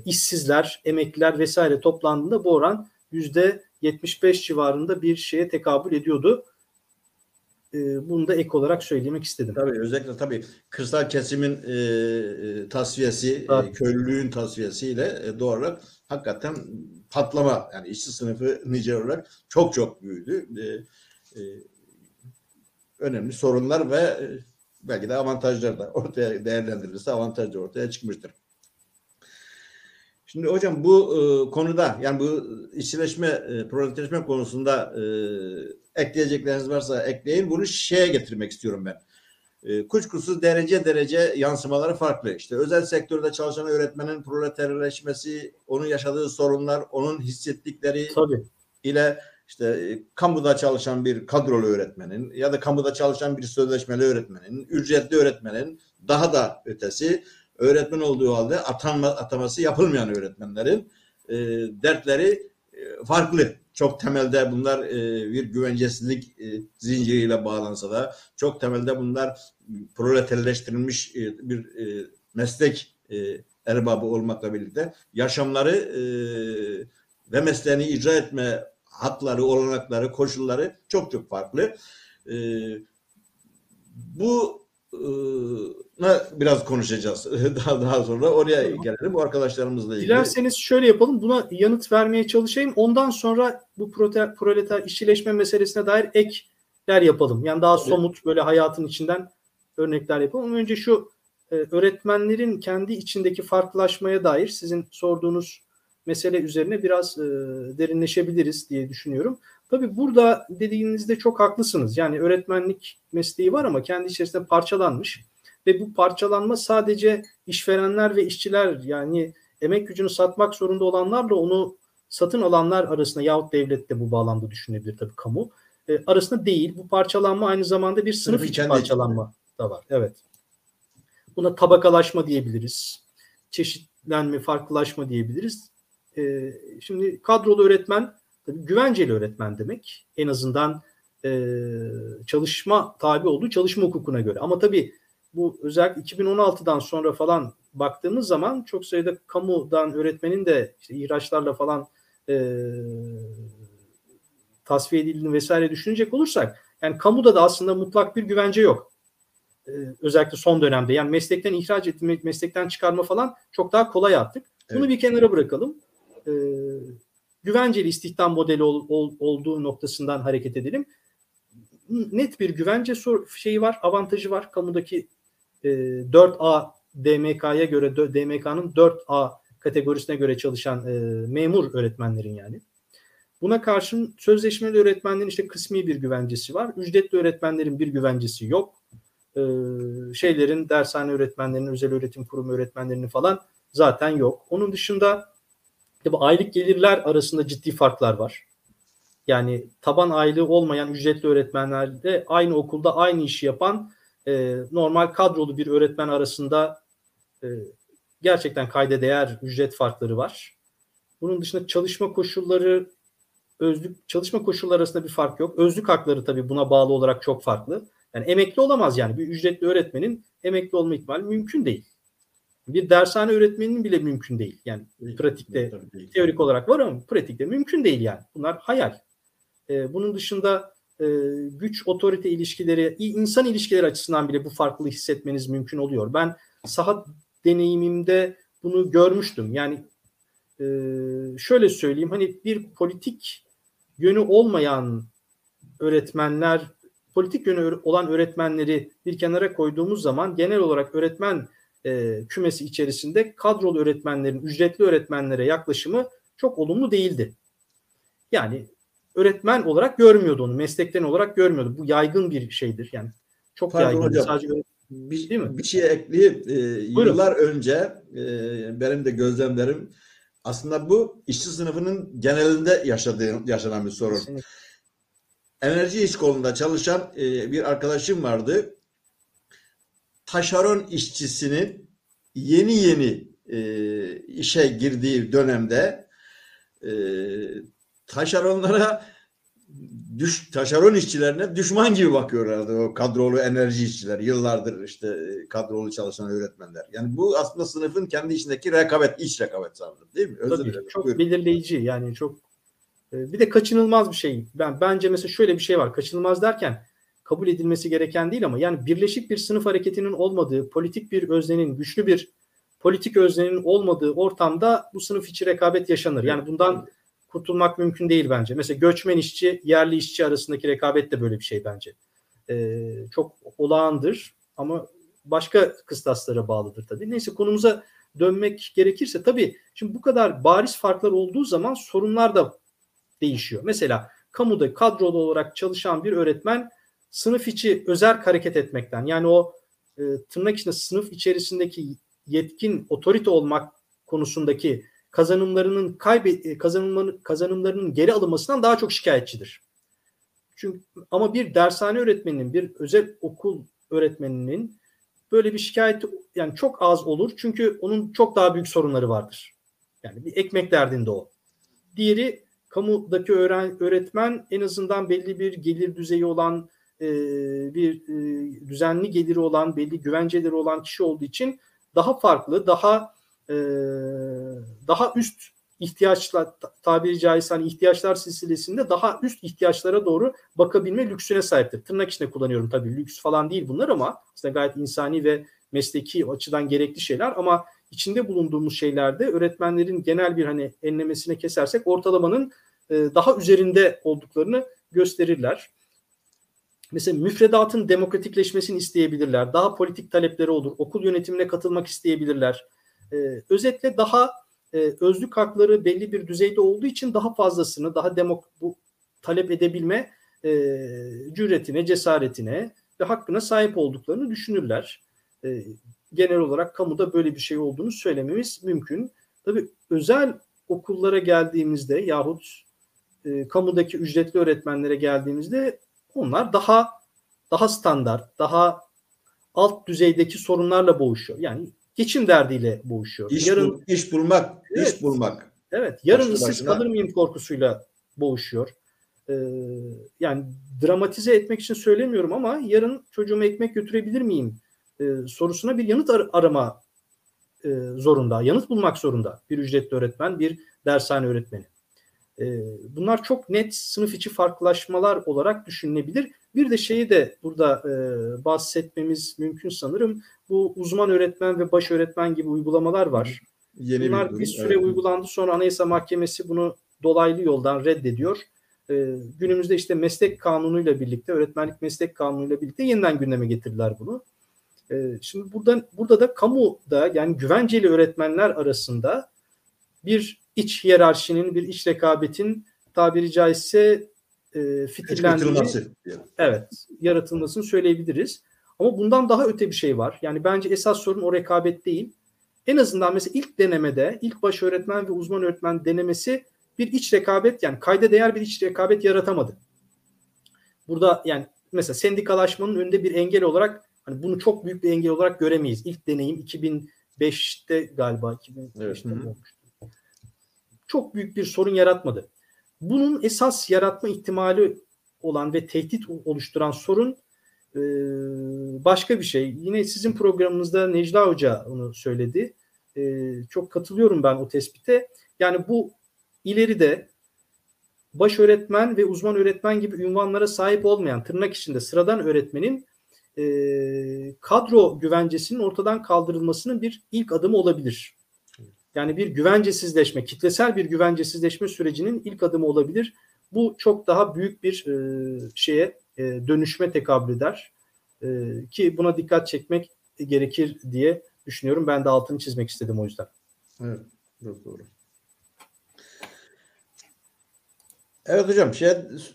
işsizler, emekliler vesaire toplandığında bu oran yüzde 75 civarında bir şeye tekabül ediyordu. E, bunu da ek olarak söylemek istedim. Tabii özellikle tabii kırsal kesimin e, e tasfiyesi, e, köylülüğün tasfiyesiyle e, doğal olarak hakikaten patlama yani işçi sınıfı nice olarak çok çok büyüdü. E, e, önemli sorunlar ve e, belki de avantajlar da ortaya değerlendirilirse avantajlar ortaya çıkmıştır. Şimdi hocam bu e, konuda yani bu işçileşme, e, proleterleşme konusunda e, ekleyecekleriniz varsa ekleyin. Bunu şeye getirmek istiyorum ben. E, kuşkusuz derece derece yansımaları farklı. İşte özel sektörde çalışan öğretmenin proleterleşmesi, onun yaşadığı sorunlar, onun hissettikleri Tabii. ile işte e, kamuda çalışan bir kadrolu öğretmenin ya da kamuda çalışan bir sözleşmeli öğretmenin, ücretli öğretmenin daha da ötesi öğretmen olduğu halde atanma, ataması yapılmayan öğretmenlerin e, dertleri e, farklı. Çok temelde bunlar e, bir güvencesizlik e, zinciriyle bağlansa da çok temelde bunlar proleterleştirilmiş e, bir e, meslek e, erbabı olmakla birlikte yaşamları e, ve mesleğini icra etme hatları, olanakları, koşulları çok çok farklı. E, bu e, biraz konuşacağız <laughs> daha daha sonra oraya tamam. gelelim bu arkadaşlarımızla ilgili. Dilerseniz şöyle yapalım buna yanıt vermeye çalışayım. Ondan sonra bu proleter işçileşme meselesine dair ekler yapalım. Yani daha somut böyle hayatın içinden örnekler yapalım. Önce şu e, öğretmenlerin kendi içindeki farklılaşmaya dair sizin sorduğunuz mesele üzerine biraz e, derinleşebiliriz diye düşünüyorum. Tabii burada dediğinizde çok haklısınız. Yani öğretmenlik mesleği var ama kendi içerisinde parçalanmış ve bu parçalanma sadece işverenler ve işçiler yani emek gücünü satmak zorunda olanlarla onu satın alanlar arasında yahut devlet de bu bağlamda düşünebilir tabii kamu e, arasında değil. Bu parçalanma aynı zamanda bir sınıf içi parçalanma da var. Evet. Buna tabakalaşma diyebiliriz. Çeşitlenme, farklılaşma diyebiliriz. E, şimdi kadrolu öğretmen tabii güvenceli öğretmen demek. En azından e, çalışma tabi olduğu çalışma hukukuna göre. Ama tabii bu özellikle 2016'dan sonra falan baktığımız zaman çok sayıda kamudan öğretmenin de işte ihraçlarla falan e, tasfiye edildiğini vesaire düşünecek olursak yani kamuda da aslında mutlak bir güvence yok. Ee, özellikle son dönemde yani meslekten ihraç etmek, meslekten çıkarma falan çok daha kolay artık. Bunu evet. bir kenara bırakalım. Ee, güvenceli istihdam modeli ol, ol, olduğu noktasından hareket edelim. Net bir güvence şeyi var, avantajı var. Kamudaki e, 4A DMK'ya göre DMK'nın 4A kategorisine göre çalışan e, memur öğretmenlerin yani. Buna karşın sözleşmeli öğretmenlerin işte kısmi bir güvencesi var. Ücretli öğretmenlerin bir güvencesi yok. Ee, şeylerin dershane öğretmenlerinin, özel öğretim kurumu öğretmenlerinin falan zaten yok. Onun dışında tabi aylık gelirler arasında ciddi farklar var. Yani taban aylığı olmayan ücretli öğretmenlerde aynı okulda aynı işi yapan e, normal kadrolu bir öğretmen arasında e, gerçekten kayda değer ücret farkları var. Bunun dışında çalışma koşulları özlük çalışma koşulları arasında bir fark yok. Özlük hakları tabii buna bağlı olarak çok farklı. Yani emekli olamaz yani. Bir ücretli öğretmenin emekli olma ihtimali mümkün değil. Bir dershane öğretmeninin bile mümkün değil. Yani pratikte teorik olarak var ama pratikte mümkün değil yani. Bunlar hayal. Ee, bunun dışında e, güç otorite ilişkileri, insan ilişkileri açısından bile bu farklılığı hissetmeniz mümkün oluyor. Ben saha deneyimimde bunu görmüştüm. Yani e, şöyle söyleyeyim hani bir politik yönü olmayan öğretmenler, politik yönü olan öğretmenleri bir kenara koyduğumuz zaman genel olarak öğretmen e, kümesi içerisinde kadrolu öğretmenlerin ücretli öğretmenlere yaklaşımı çok olumlu değildi. Yani öğretmen olarak görmüyordu onu, meslekten olarak görmüyordu. Bu yaygın bir şeydir. Yani çok Pardon yaygın. hocam. Sadece bir, Değil mi? bir şey ekleyeyim. Ee, yıllar önce e, benim de gözlemlerim aslında bu işçi sınıfının genelinde yaşadığı, yaşanan bir sorun. Kesinlikle. Enerji iş kolunda çalışan e, bir arkadaşım vardı. Taşeron işçisinin yeni yeni e, işe girdiği dönemde e, taşeronlara düş, taşeron işçilerine düşman gibi bakıyorlardı o kadrolu enerji işçiler. Yıllardır işte e, kadrolu çalışan öğretmenler. Yani bu aslında sınıfın kendi içindeki rekabet, iç rekabet sanırım değil mi? Özür Tabii dilerim. çok Buyurun. belirleyici yani çok e, bir de kaçınılmaz bir şey. Ben bence mesela şöyle bir şey var. Kaçınılmaz derken kabul edilmesi gereken değil ama yani birleşik bir sınıf hareketinin olmadığı, politik bir öznenin, güçlü bir politik öznenin olmadığı ortamda bu sınıf içi rekabet yaşanır. Yani bundan kurtulmak mümkün değil bence. Mesela göçmen işçi, yerli işçi arasındaki rekabet de böyle bir şey bence. Ee, çok olağandır ama başka kıstaslara bağlıdır tabii. Neyse konumuza dönmek gerekirse tabii şimdi bu kadar bariz farklar olduğu zaman sorunlar da değişiyor. Mesela kamuda kadrolu olarak çalışan bir öğretmen sınıf içi özerk hareket etmekten yani o e, tırnak içinde sınıf içerisindeki yetkin otorite olmak konusundaki kazanımlarının kaybe kazanımlarının kazanımlarının geri alınmasından daha çok şikayetçidir. Çünkü ama bir dershane öğretmeninin, bir özel okul öğretmeninin böyle bir şikayeti yani çok az olur. Çünkü onun çok daha büyük sorunları vardır. Yani bir ekmek derdinde o. Diğeri kamudaki öğren, öğretmen en azından belli bir gelir düzeyi olan e, bir e, düzenli geliri olan, belli güvenceleri olan kişi olduğu için daha farklı, daha e, daha üst ihtiyaçlar tabiri caizse hani ihtiyaçlar silsilesinde daha üst ihtiyaçlara doğru bakabilme lüksüne sahiptir. Tırnak içinde kullanıyorum tabii lüks falan değil bunlar ama aslında gayet insani ve mesleki açıdan gerekli şeyler ama içinde bulunduğumuz şeylerde öğretmenlerin genel bir hani enlemesine kesersek ortalamanın daha üzerinde olduklarını gösterirler. Mesela müfredatın demokratikleşmesini isteyebilirler. Daha politik talepleri olur. Okul yönetimine katılmak isteyebilirler. Ee, özetle daha e, özlük hakları belli bir düzeyde olduğu için daha fazlasını, daha demok bu talep edebilme e, cüretine, cesaretine ve hakkına sahip olduklarını düşünürler. E, genel olarak kamuda böyle bir şey olduğunu söylememiz mümkün. Tabii özel okullara geldiğimizde yahut e, kamudaki ücretli öğretmenlere geldiğimizde onlar daha daha standart, daha alt düzeydeki sorunlarla boğuşuyor. Yani geçim derdiyle boğuşuyor. İş, yarın bul- iş bulmak, Evet. iş bulmak. evet, yarın Başlı işsiz başına- kalır mıyım korkusuyla boğuşuyor. Ee, yani dramatize etmek için söylemiyorum ama yarın çocuğuma ekmek götürebilir miyim e, sorusuna bir yanıt ar- arama e, zorunda, yanıt bulmak zorunda bir ücretli öğretmen, bir dershane öğretmeni. E, bunlar çok net sınıf içi farklılaşmalar olarak düşünülebilir. Bir de şeyi de burada e, bahsetmemiz mümkün sanırım. Bu uzman öğretmen ve baş öğretmen gibi uygulamalar var. Yeni Bunlar bir, durum, süre evet. uygulandı sonra Anayasa Mahkemesi bunu dolaylı yoldan reddediyor. Ee, günümüzde işte meslek kanunuyla birlikte, öğretmenlik meslek kanunuyla birlikte yeniden gündeme getirdiler bunu. Ee, şimdi burada burada da kamuda yani güvenceli öğretmenler arasında bir iç hiyerarşinin, bir iç rekabetin tabiri caizse e, Kışkırtılması. evet yaratılmasını söyleyebiliriz. Ama bundan daha öte bir şey var. Yani bence esas sorun o rekabet değil. En azından mesela ilk denemede, ilk baş öğretmen ve uzman öğretmen denemesi bir iç rekabet yani kayda değer bir iç rekabet yaratamadı. Burada yani mesela sendikalaşmanın önünde bir engel olarak hani bunu çok büyük bir engel olarak göremeyiz. İlk deneyim 2005'te galiba 2005'te Evet, olmuştu. Çok büyük bir sorun yaratmadı. Bunun esas yaratma ihtimali olan ve tehdit oluşturan sorun e, başka bir şey. Yine sizin programınızda Necla Hoca onu söyledi. E, çok katılıyorum ben o tespite. Yani bu ileride baş öğretmen ve uzman öğretmen gibi ünvanlara sahip olmayan tırnak içinde sıradan öğretmenin e, kadro güvencesinin ortadan kaldırılmasının bir ilk adımı olabilir. Yani bir güvencesizleşme, kitlesel bir güvencesizleşme sürecinin ilk adımı olabilir. Bu çok daha büyük bir e, şeye e, dönüşme tekabül eder. E, ki buna dikkat çekmek gerekir diye düşünüyorum. Ben de altını çizmek istedim o yüzden. Evet, çok doğru. Evet hocam, şey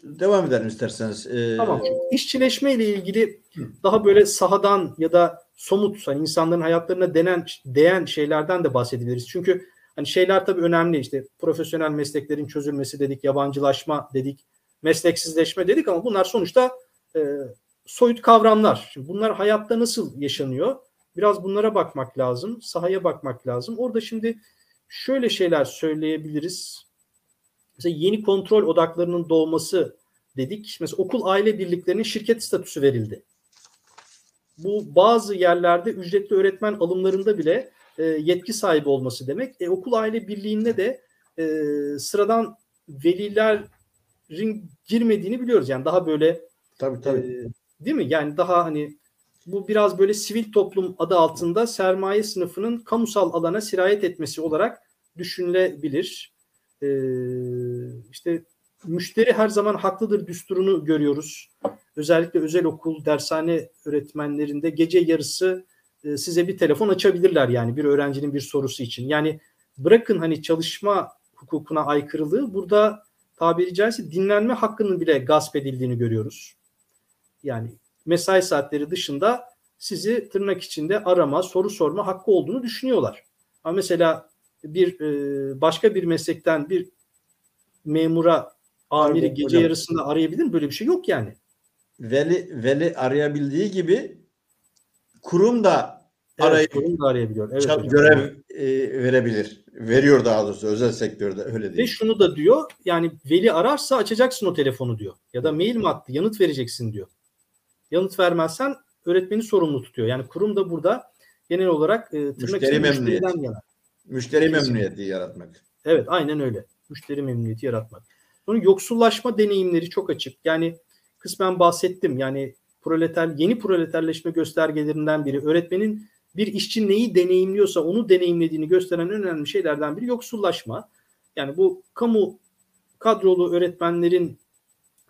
devam edelim isterseniz. Ee, Tamam. İşçileşme ile ilgili daha böyle sahadan ya da somut hani insanların hayatlarına denen değen şeylerden de bahsedebiliriz. Çünkü hani şeyler tabii önemli işte profesyonel mesleklerin çözülmesi dedik, yabancılaşma dedik, mesleksizleşme dedik ama bunlar sonuçta e, soyut kavramlar. Şimdi bunlar hayatta nasıl yaşanıyor? Biraz bunlara bakmak lazım, sahaya bakmak lazım. Orada şimdi şöyle şeyler söyleyebiliriz. Mesela yeni kontrol odaklarının doğması dedik. Mesela okul aile birliklerinin şirket statüsü verildi. Bu bazı yerlerde ücretli öğretmen alımlarında bile e, yetki sahibi olması demek. E, okul aile birliğinde de e, sıradan velilerin girmediğini biliyoruz. Yani daha böyle tabii tabii. E, değil mi? Yani daha hani bu biraz böyle sivil toplum adı altında sermaye sınıfının kamusal alana sirayet etmesi olarak düşünülebilir. E, işte müşteri her zaman haklıdır düsturunu görüyoruz. Özellikle özel okul, dershane öğretmenlerinde gece yarısı e, size bir telefon açabilirler yani bir öğrencinin bir sorusu için. Yani bırakın hani çalışma hukukuna aykırılığı burada tabiri caizse dinlenme hakkının bile gasp edildiğini görüyoruz. Yani mesai saatleri dışında sizi tırnak içinde arama, soru sorma hakkı olduğunu düşünüyorlar. Ama mesela bir e, başka bir meslekten bir memura amiri gece hocam. yarısında arayabilir mi? Böyle bir şey yok yani. Veli veli arayabildiği gibi kurum da evet, arayıp kurum da arayabiliyor. Evet, hocam. görev e, verebilir. Veriyor daha doğrusu özel sektörde öyle değil. Ve şunu da diyor yani veli ararsa açacaksın o telefonu diyor. Ya da mail mi attı yanıt vereceksin diyor. Yanıt vermezsen öğretmeni sorumlu tutuyor. Yani kurum da burada genel olarak e, müşteri memnuniyeti. Yana. Müşteri memnuniyeti yaratmak. Evet aynen öyle. Müşteri memnuniyeti yaratmak. Sonra yoksullaşma deneyimleri çok açık. Yani kısmen bahsettim. Yani proleter yeni proleterleşme göstergelerinden biri öğretmenin bir işçi neyi deneyimliyorsa onu deneyimlediğini gösteren önemli şeylerden biri yoksullaşma. Yani bu kamu kadrolu öğretmenlerin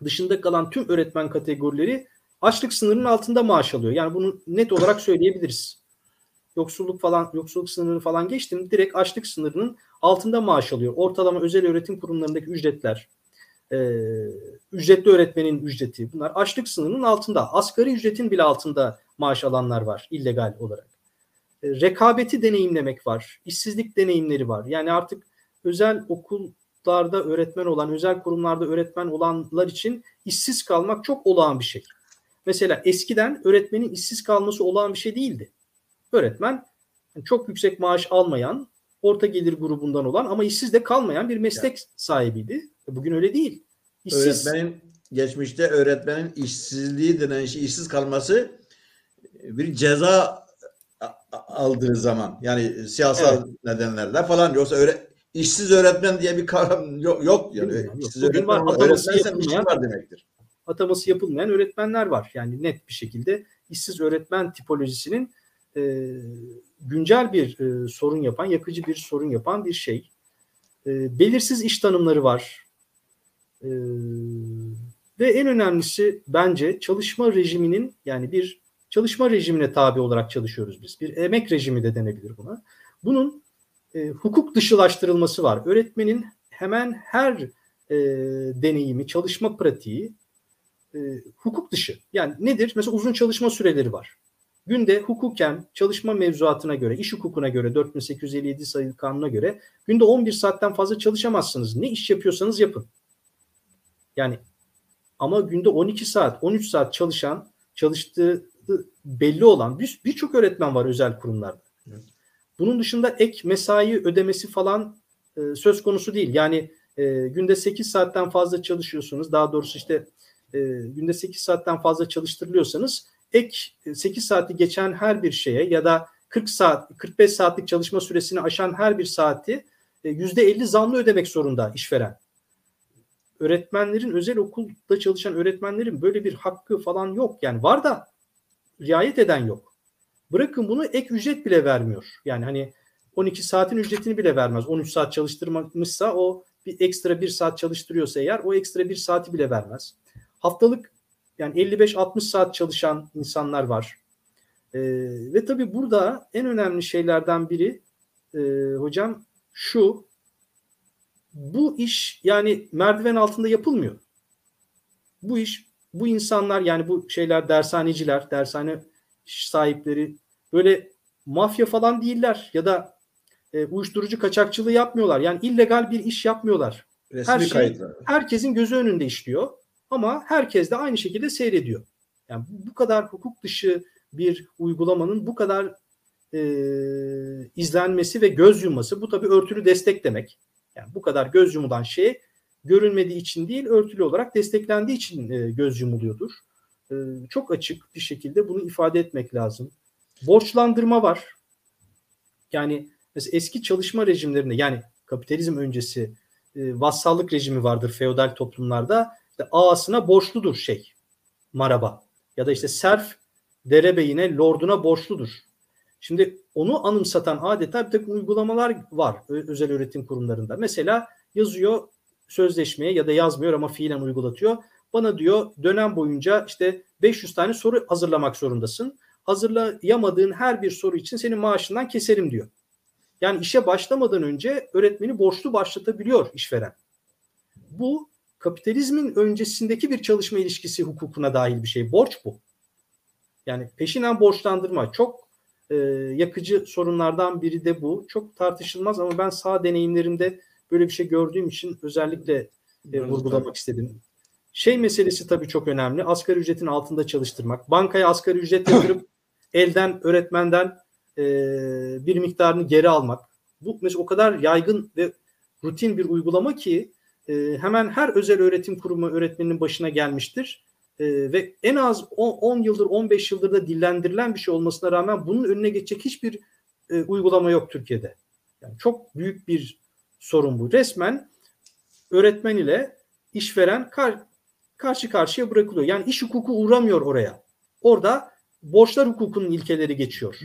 dışında kalan tüm öğretmen kategorileri açlık sınırının altında maaş alıyor. Yani bunu net olarak söyleyebiliriz. Yoksulluk falan, yoksulluk sınırını falan geçtim. Direkt açlık sınırının altında maaş alıyor. Ortalama özel öğretim kurumlarındaki ücretler, e, ücretli öğretmenin ücreti bunlar açlık sınırının altında. Asgari ücretin bile altında maaş alanlar var illegal olarak. E, rekabeti deneyimlemek var. işsizlik deneyimleri var. Yani artık özel okullarda öğretmen olan, özel kurumlarda öğretmen olanlar için işsiz kalmak çok olağan bir şey. Mesela eskiden öğretmenin işsiz kalması olağan bir şey değildi. Öğretmen çok yüksek maaş almayan, orta gelir grubundan olan ama işsiz de kalmayan bir meslek sahibiydi. Bugün öyle değil. İşsiz. Öğretmenin geçmişte öğretmenin işsizliği denen şey, işsiz kalması bir ceza aldığı zaman yani siyasal evet. nedenlerle falan yoksa öyle işsiz öğretmen diye bir kavram yok, yok yani. Yok. İşsiz öğretmen var, öğretmensen işçi var demektir. Ataması yapılmayan öğretmenler var. Yani net bir şekilde işsiz öğretmen tipolojisinin e, güncel bir e, sorun yapan, yakıcı bir sorun yapan bir şey. E, belirsiz iş tanımları var. E, ve en önemlisi bence çalışma rejiminin yani bir çalışma rejimine tabi olarak çalışıyoruz biz. Bir emek rejimi de denebilir buna. Bunun e, hukuk dışılaştırılması var. Öğretmenin hemen her e, deneyimi, çalışma pratiği e, hukuk dışı. Yani nedir? Mesela uzun çalışma süreleri var. Günde hukuken çalışma mevzuatına göre, iş hukukuna göre 4857 sayılı kanuna göre günde 11 saatten fazla çalışamazsınız. Ne iş yapıyorsanız yapın. Yani ama günde 12 saat, 13 saat çalışan, çalıştığı belli olan birçok bir öğretmen var özel kurumlarda. Bunun dışında ek mesai ödemesi falan e, söz konusu değil. Yani e, günde 8 saatten fazla çalışıyorsunuz. Daha doğrusu işte e, günde 8 saatten fazla çalıştırılıyorsanız ek 8 saati geçen her bir şeye ya da 40 saat 45 saatlik çalışma süresini aşan her bir saati %50 e, zamlı ödemek zorunda işveren. Öğretmenlerin özel okulda çalışan öğretmenlerin böyle bir hakkı falan yok. Yani var da riayet eden yok. Bırakın bunu ek ücret bile vermiyor. Yani hani 12 saatin ücretini bile vermez. 13 saat çalıştırmışsa o bir ekstra bir saat çalıştırıyorsa eğer o ekstra bir saati bile vermez. Haftalık yani 55-60 saat çalışan insanlar var. Ee, ve tabii burada en önemli şeylerden biri e, hocam şu bu iş yani merdiven altında yapılmıyor. Bu iş bu insanlar yani bu şeyler dershaneciler, dershane sahipleri böyle mafya falan değiller ya da e, uyuşturucu kaçakçılığı yapmıyorlar. Yani illegal bir iş yapmıyorlar. Resmi Her şey kayıtlar. herkesin gözü önünde işliyor ama herkes de aynı şekilde seyrediyor. Yani bu kadar hukuk dışı bir uygulamanın bu kadar e, izlenmesi ve göz yumması bu tabii örtülü destek demek. Yani bu kadar göz yumulan şey görünmediği için değil örtülü olarak desteklendiği için e, göz yumuluyordur. E, çok açık bir şekilde bunu ifade etmek lazım. Borçlandırma var. Yani mesela eski çalışma rejimlerinde yani kapitalizm öncesi e, vassallık rejimi vardır feodal toplumlarda. İşte ağasına borçludur şey maraba ya da işte serf derebeyine lorduna borçludur. Şimdi onu anımsatan adeta bir takım uygulamalar var özel öğretim kurumlarında. Mesela yazıyor sözleşmeye ya da yazmıyor ama fiilen uygulatıyor. Bana diyor dönem boyunca işte 500 tane soru hazırlamak zorundasın. Hazırlayamadığın her bir soru için senin maaşından keserim diyor. Yani işe başlamadan önce öğretmeni borçlu başlatabiliyor işveren. Bu kapitalizmin öncesindeki bir çalışma ilişkisi hukukuna dahil bir şey. Borç bu. Yani peşinen borçlandırma çok e, yakıcı sorunlardan biri de bu. Çok tartışılmaz ama ben sağ deneyimlerimde böyle bir şey gördüğüm için özellikle e, vurgulamak istedim. Şey meselesi tabii çok önemli. Asgari ücretin altında çalıştırmak. Bankaya asgari ücret yatırıp <laughs> elden öğretmenden e, bir miktarını geri almak. Bu mesela o kadar yaygın ve rutin bir uygulama ki e, hemen her özel öğretim kurumu öğretmeninin başına gelmiştir. E, ve en az 10, 10 yıldır 15 yıldır da dillendirilen bir şey olmasına rağmen bunun önüne geçecek hiçbir e, uygulama yok Türkiye'de. Yani çok büyük bir sorun bu. Resmen öğretmen ile işveren kar, karşı karşıya bırakılıyor. Yani iş hukuku uğramıyor oraya. Orada borçlar hukukunun ilkeleri geçiyor.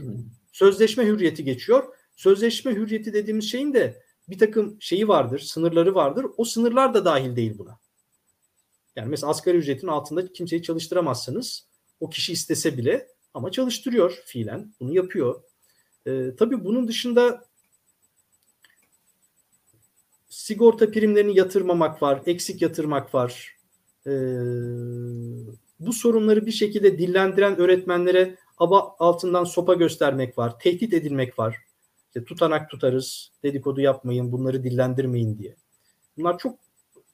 Sözleşme hürriyeti geçiyor. Sözleşme hürriyeti dediğimiz şeyin de bir takım şeyi vardır, sınırları vardır. O sınırlar da dahil değil buna. Yani mesela asgari ücretin altında kimseyi çalıştıramazsınız. O kişi istese bile ama çalıştırıyor fiilen. Bunu yapıyor. Ee, tabii bunun dışında sigorta primlerini yatırmamak var, eksik yatırmak var. Ee, bu sorunları bir şekilde dillendiren öğretmenlere aba altından sopa göstermek var, tehdit edilmek var. İşte tutanak tutarız, dedikodu yapmayın, bunları dillendirmeyin diye. Bunlar çok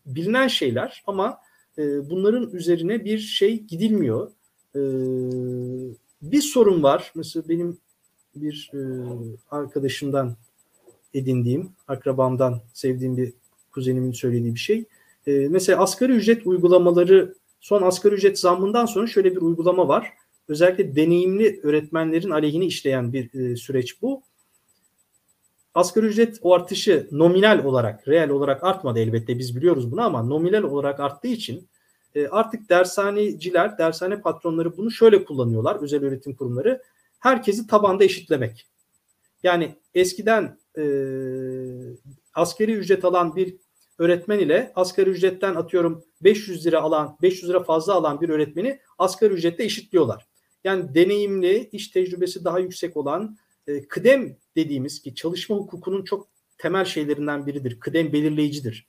bilinen şeyler ama e, bunların üzerine bir şey gidilmiyor. E, bir sorun var. Mesela benim bir e, arkadaşımdan edindiğim, akrabamdan sevdiğim bir kuzenimin söylediği bir şey. E, mesela asgari ücret uygulamaları son asgari ücret zammından sonra şöyle bir uygulama var. Özellikle deneyimli öğretmenlerin aleyhine işleyen bir e, süreç bu. Asgari ücret o artışı nominal olarak, reel olarak artmadı elbette biz biliyoruz bunu ama nominal olarak arttığı için e, artık dershaneciler, dershane patronları bunu şöyle kullanıyorlar özel öğretim kurumları. Herkesi tabanda eşitlemek. Yani eskiden e, askeri ücret alan bir öğretmen ile asgari ücretten atıyorum 500 lira alan 500 lira fazla alan bir öğretmeni asgari ücretle eşitliyorlar. Yani deneyimli, iş tecrübesi daha yüksek olan e, kıdem dediğimiz ki çalışma hukukunun çok temel şeylerinden biridir. Kıdem belirleyicidir.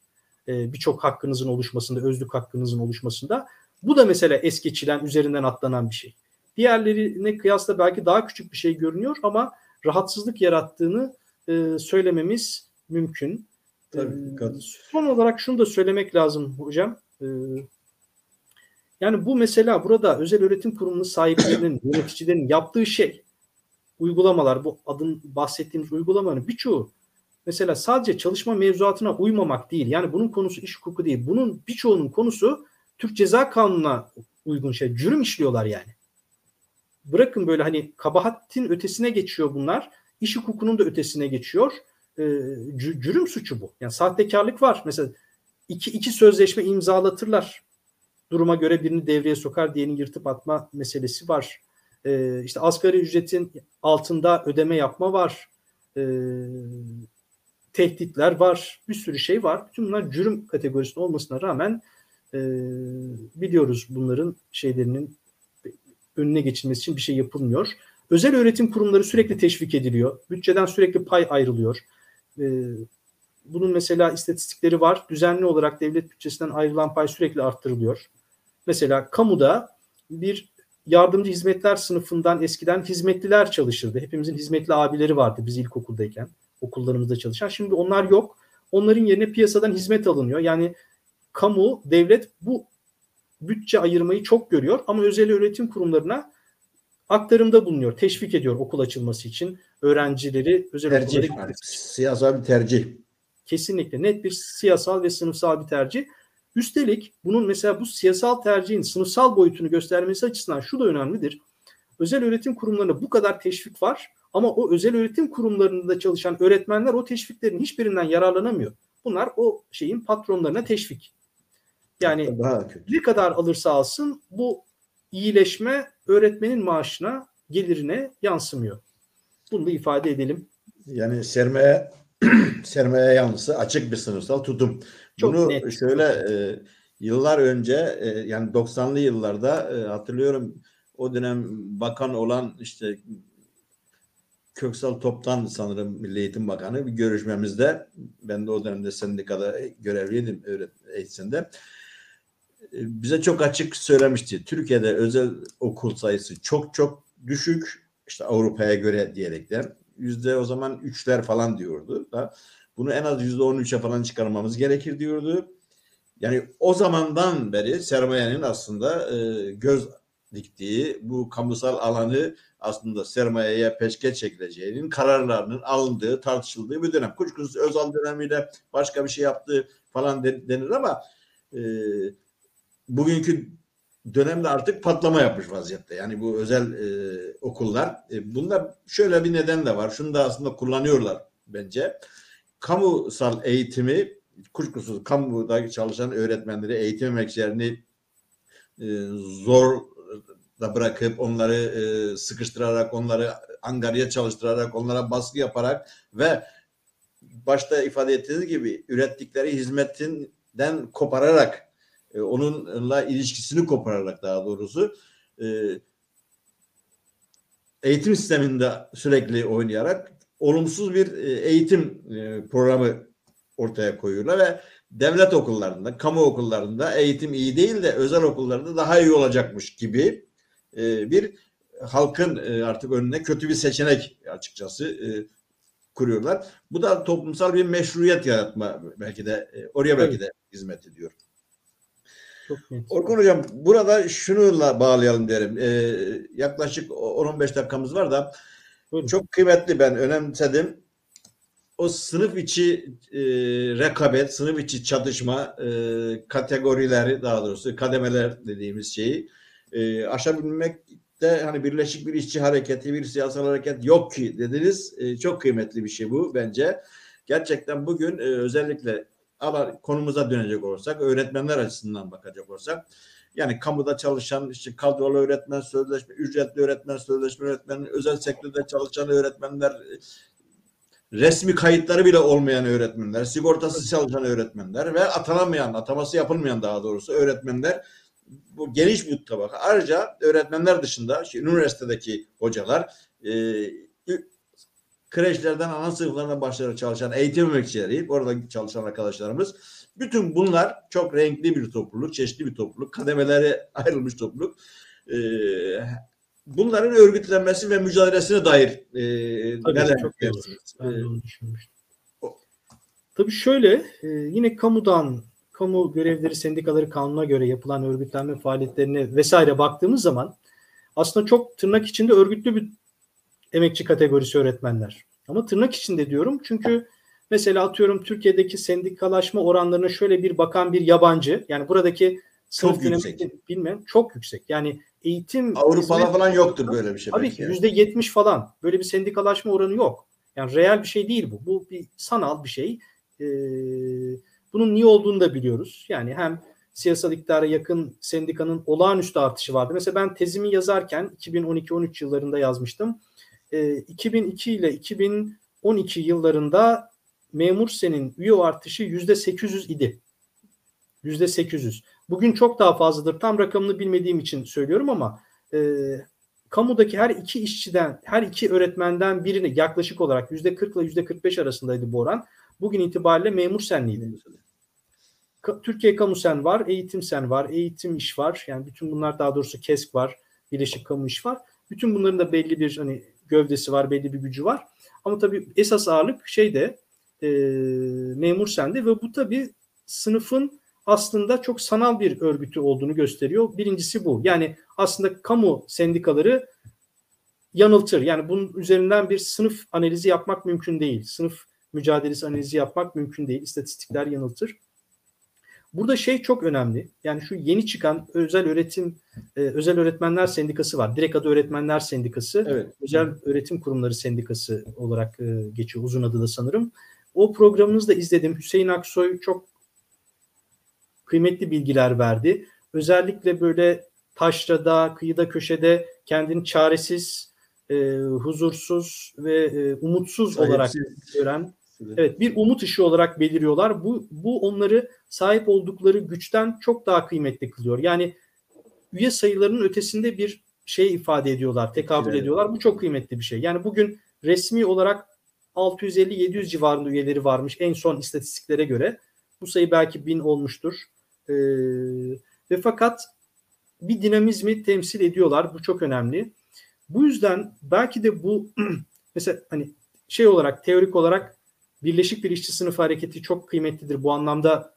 E, Birçok hakkınızın oluşmasında, özlük hakkınızın oluşmasında. Bu da mesela es geçilen, üzerinden atlanan bir şey. Diğerlerine kıyasla belki daha küçük bir şey görünüyor ama rahatsızlık yarattığını e, söylememiz mümkün. Tabii, e, son olarak şunu da söylemek lazım hocam. E, yani bu mesela burada özel öğretim kurumunun sahiplerinin, yöneticilerin yaptığı şey uygulamalar, bu adın bahsettiğimiz uygulamaların birçoğu mesela sadece çalışma mevzuatına uymamak değil. Yani bunun konusu iş hukuku değil. Bunun birçoğunun konusu Türk Ceza Kanunu'na uygun şey. Cürüm işliyorlar yani. bırakın böyle hani kabahatin ötesine geçiyor bunlar. İş hukukunun da ötesine geçiyor. E, cürüm suçu bu. Yani sahtekarlık var. Mesela iki, iki sözleşme imzalatırlar. Duruma göre birini devreye sokar, diğerini yırtıp atma meselesi var. E, işte asgari ücretin altında ödeme yapma var. E, tehditler var. Bir sürü şey var. Bütün bunlar cürüm kategorisinde olmasına rağmen e, biliyoruz bunların şeylerinin önüne geçilmesi için bir şey yapılmıyor. Özel öğretim kurumları sürekli teşvik ediliyor. Bütçeden sürekli pay ayrılıyor. E, bunun mesela istatistikleri var. Düzenli olarak devlet bütçesinden ayrılan pay sürekli arttırılıyor. Mesela kamuda bir yardımcı hizmetler sınıfından eskiden hizmetliler çalışırdı. Hepimizin hizmetli abileri vardı biz ilkokuldayken okullarımızda çalışan. Şimdi onlar yok. Onların yerine piyasadan hizmet alınıyor. Yani kamu, devlet bu bütçe ayırmayı çok görüyor ama özel öğretim kurumlarına aktarımda bulunuyor. Teşvik ediyor okul açılması için öğrencileri özel tercih, okullara yani, siyasal bir tercih. Kesinlikle net bir siyasal ve sınıfsal bir tercih. Üstelik bunun mesela bu siyasal tercihin sınıfsal boyutunu göstermesi açısından şu da önemlidir. Özel öğretim kurumlarına bu kadar teşvik var ama o özel öğretim kurumlarında çalışan öğretmenler o teşviklerin hiçbirinden yararlanamıyor. Bunlar o şeyin patronlarına teşvik. Yani ne kadar alırsa alsın bu iyileşme öğretmenin maaşına, gelirine yansımıyor. Bunu da ifade edelim. Yani sermaye <clears throat> sermaye yanlısı açık bir sınıfsal tutum. Çok Bunu net. şöyle e, yıllar önce e, yani 90'lı yıllarda e, hatırlıyorum o dönem bakan olan işte Köksal Top'tan sanırım Milli Eğitim Bakanı bir görüşmemizde ben de o dönemde sendikada görevliydim eğitimde bize çok açık söylemişti. Türkiye'de özel okul sayısı çok çok düşük işte Avrupa'ya göre diyerekler. Yüzde o zaman üçler falan diyordu. Da bunu en az yüzde on üçe falan çıkarmamız gerekir diyordu. Yani o zamandan beri sermayenin aslında e, göz diktiği bu kamusal alanı aslında sermayeye peşke çekileceğinin kararlarının alındığı, tartışıldığı bir dönem. Kuşkusuz Özal dönemiyle başka bir şey yaptığı falan denir ama e, bugünkü dönemde artık patlama yapmış vaziyette. Yani bu özel e, okullar. E, bunda şöyle bir neden de var. Şunu da aslında kullanıyorlar bence. Kamusal eğitimi kuşkusuz kamuda çalışan öğretmenleri, eğitim emekçilerini e, zor da bırakıp onları e, sıkıştırarak, onları angarya çalıştırarak, onlara baskı yaparak ve başta ifade ettiğiniz gibi ürettikleri hizmetinden kopararak e, onunla ilişkisini kopararak daha doğrusu e, eğitim sisteminde sürekli oynayarak olumsuz bir e, eğitim e, programı ortaya koyuyorlar ve devlet okullarında, kamu okullarında eğitim iyi değil de özel okullarda daha iyi olacakmış gibi e, bir halkın artık önüne kötü bir seçenek açıkçası kuruyorlar. Bu da toplumsal bir meşruiyet yaratma belki de oraya belki de hizmet ediyor. Orkun Hocam burada şununla bağlayalım derim. Ee, yaklaşık 10-15 dakikamız var da Buyurun. çok kıymetli ben önemsedim. O sınıf içi e, rekabet, sınıf içi çatışma e, kategorileri daha doğrusu kademeler dediğimiz şeyi e, aşabilmekte hani birleşik bir işçi hareketi, bir siyasal hareket yok ki dediniz. E, çok kıymetli bir şey bu bence. Gerçekten bugün e, özellikle ala konumuza dönecek olursak, öğretmenler açısından bakacak olursak, yani kamuda çalışan işte kadrolu öğretmen sözleşme, ücretli öğretmen sözleşme öğretmen, özel sektörde çalışan öğretmenler, resmi kayıtları bile olmayan öğretmenler, sigortası çalışan öğretmenler ve atanamayan, ataması yapılmayan daha doğrusu öğretmenler bu geniş bir tabaka. Ayrıca öğretmenler dışında işte, üniversitedeki hocalar, e, kreşlerden ana sınıflarına başlayarak çalışan eğitim emekçileri, orada çalışan arkadaşlarımız. Bütün bunlar çok renkli bir topluluk, çeşitli bir topluluk, kademeleri ayrılmış topluluk. Ee, bunların örgütlenmesi ve mücadelesine dair e, Tabii, neler çok ben de onu düşünmüştüm. Tabii şöyle, e, yine kamudan, kamu görevleri sendikaları kanuna göre yapılan örgütlenme faaliyetlerine vesaire baktığımız zaman aslında çok tırnak içinde örgütlü bir emekçi kategorisi öğretmenler. Ama tırnak içinde diyorum çünkü mesela atıyorum Türkiye'deki sendikalaşma oranlarına şöyle bir bakan bir yabancı yani buradaki Çok yüksek. bilmeyen çok yüksek. Yani eğitim Avrupa'da hizmet- falan yoktur böyle bir şey. Tabii ki yüzde yetmiş falan. Böyle bir sendikalaşma oranı yok. Yani reel bir şey değil bu. Bu bir sanal bir şey. Ee, bunun niye olduğunu da biliyoruz. Yani hem siyasal iktidara yakın sendikanın olağanüstü artışı vardı. Mesela ben tezimi yazarken 2012-13 yıllarında yazmıştım. Ee, 2002 ile 2012 yıllarında memur senin üye artışı yüzde 800 idi. Yüzde 800. Bugün çok daha fazladır. Tam rakamını bilmediğim için söylüyorum ama e, kamudaki her iki işçiden, her iki öğretmenden birini yaklaşık olarak yüzde 40 ile yüzde 45 arasındaydı bu oran. Bugün itibariyle memur senliydi. Türkiye Kamu Sen var, Eğitim Sen var, Eğitim İş var. Yani bütün bunlar daha doğrusu KESK var, Birleşik Kamu İş var. Bütün bunların da belli bir hani gövdesi var, belli bir gücü var. Ama tabii esas ağırlık şeyde e, memur sende ve bu tabii sınıfın aslında çok sanal bir örgütü olduğunu gösteriyor. Birincisi bu. Yani aslında kamu sendikaları yanıltır. Yani bunun üzerinden bir sınıf analizi yapmak mümkün değil. Sınıf mücadelesi analizi yapmak mümkün değil. İstatistikler yanıltır. Burada şey çok önemli. Yani şu yeni çıkan özel öğretim e, özel öğretmenler sendikası var. Direkt adı öğretmenler sendikası. Evet. Özel Öğretim Kurumları Sendikası olarak e, geçiyor uzun adı da sanırım. O programınızı da izledim. Hüseyin Aksoy çok kıymetli bilgiler verdi. Özellikle böyle taşrada, kıyıda, köşede kendini çaresiz, e, huzursuz ve e, umutsuz olarak Sahipsiz. gören Evet bir umut ışığı olarak beliriyorlar. Bu, bu onları sahip oldukları güçten çok daha kıymetli kılıyor. Yani üye sayılarının ötesinde bir şey ifade ediyorlar, tekabül Evet. ediyorlar. Bu çok kıymetli bir şey. Yani bugün resmi olarak 650-700 civarında üyeleri varmış en son istatistiklere göre. Bu sayı belki 1000 olmuştur. Ee, ve fakat bir dinamizmi temsil ediyorlar. Bu çok önemli. Bu yüzden belki de bu <clears throat> mesela hani şey olarak teorik olarak Birleşik bir işçi sınıfı hareketi çok kıymetlidir. Bu anlamda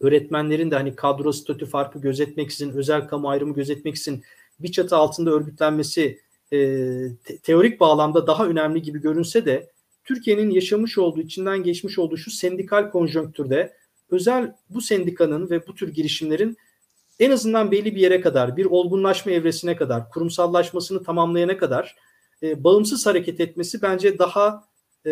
öğretmenlerin de hani kadro statü farkı gözetmeksizin, özel kamu ayrımı gözetmeksizin bir çatı altında örgütlenmesi e, te- teorik bağlamda daha önemli gibi görünse de Türkiye'nin yaşamış olduğu, içinden geçmiş olduğu şu sendikal konjonktürde özel bu sendikanın ve bu tür girişimlerin en azından belli bir yere kadar, bir olgunlaşma evresine kadar, kurumsallaşmasını tamamlayana kadar e, bağımsız hareket etmesi bence daha e,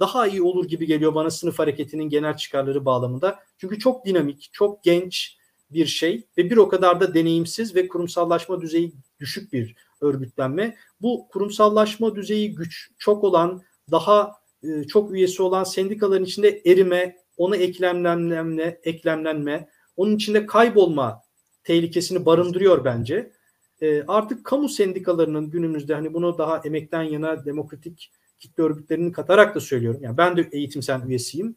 daha iyi olur gibi geliyor bana sınıf hareketinin genel çıkarları bağlamında. Çünkü çok dinamik, çok genç bir şey ve bir o kadar da deneyimsiz ve kurumsallaşma düzeyi düşük bir örgütlenme. Bu kurumsallaşma düzeyi güç çok olan, daha e, çok üyesi olan sendikaların içinde erime, ona eklemlenme, eklemlenme, onun içinde kaybolma tehlikesini barındırıyor bence. E, artık kamu sendikalarının günümüzde hani bunu daha emekten yana demokratik kitle örgütlerini katarak da söylüyorum. Yani ben de eğitimsel üyesiyim.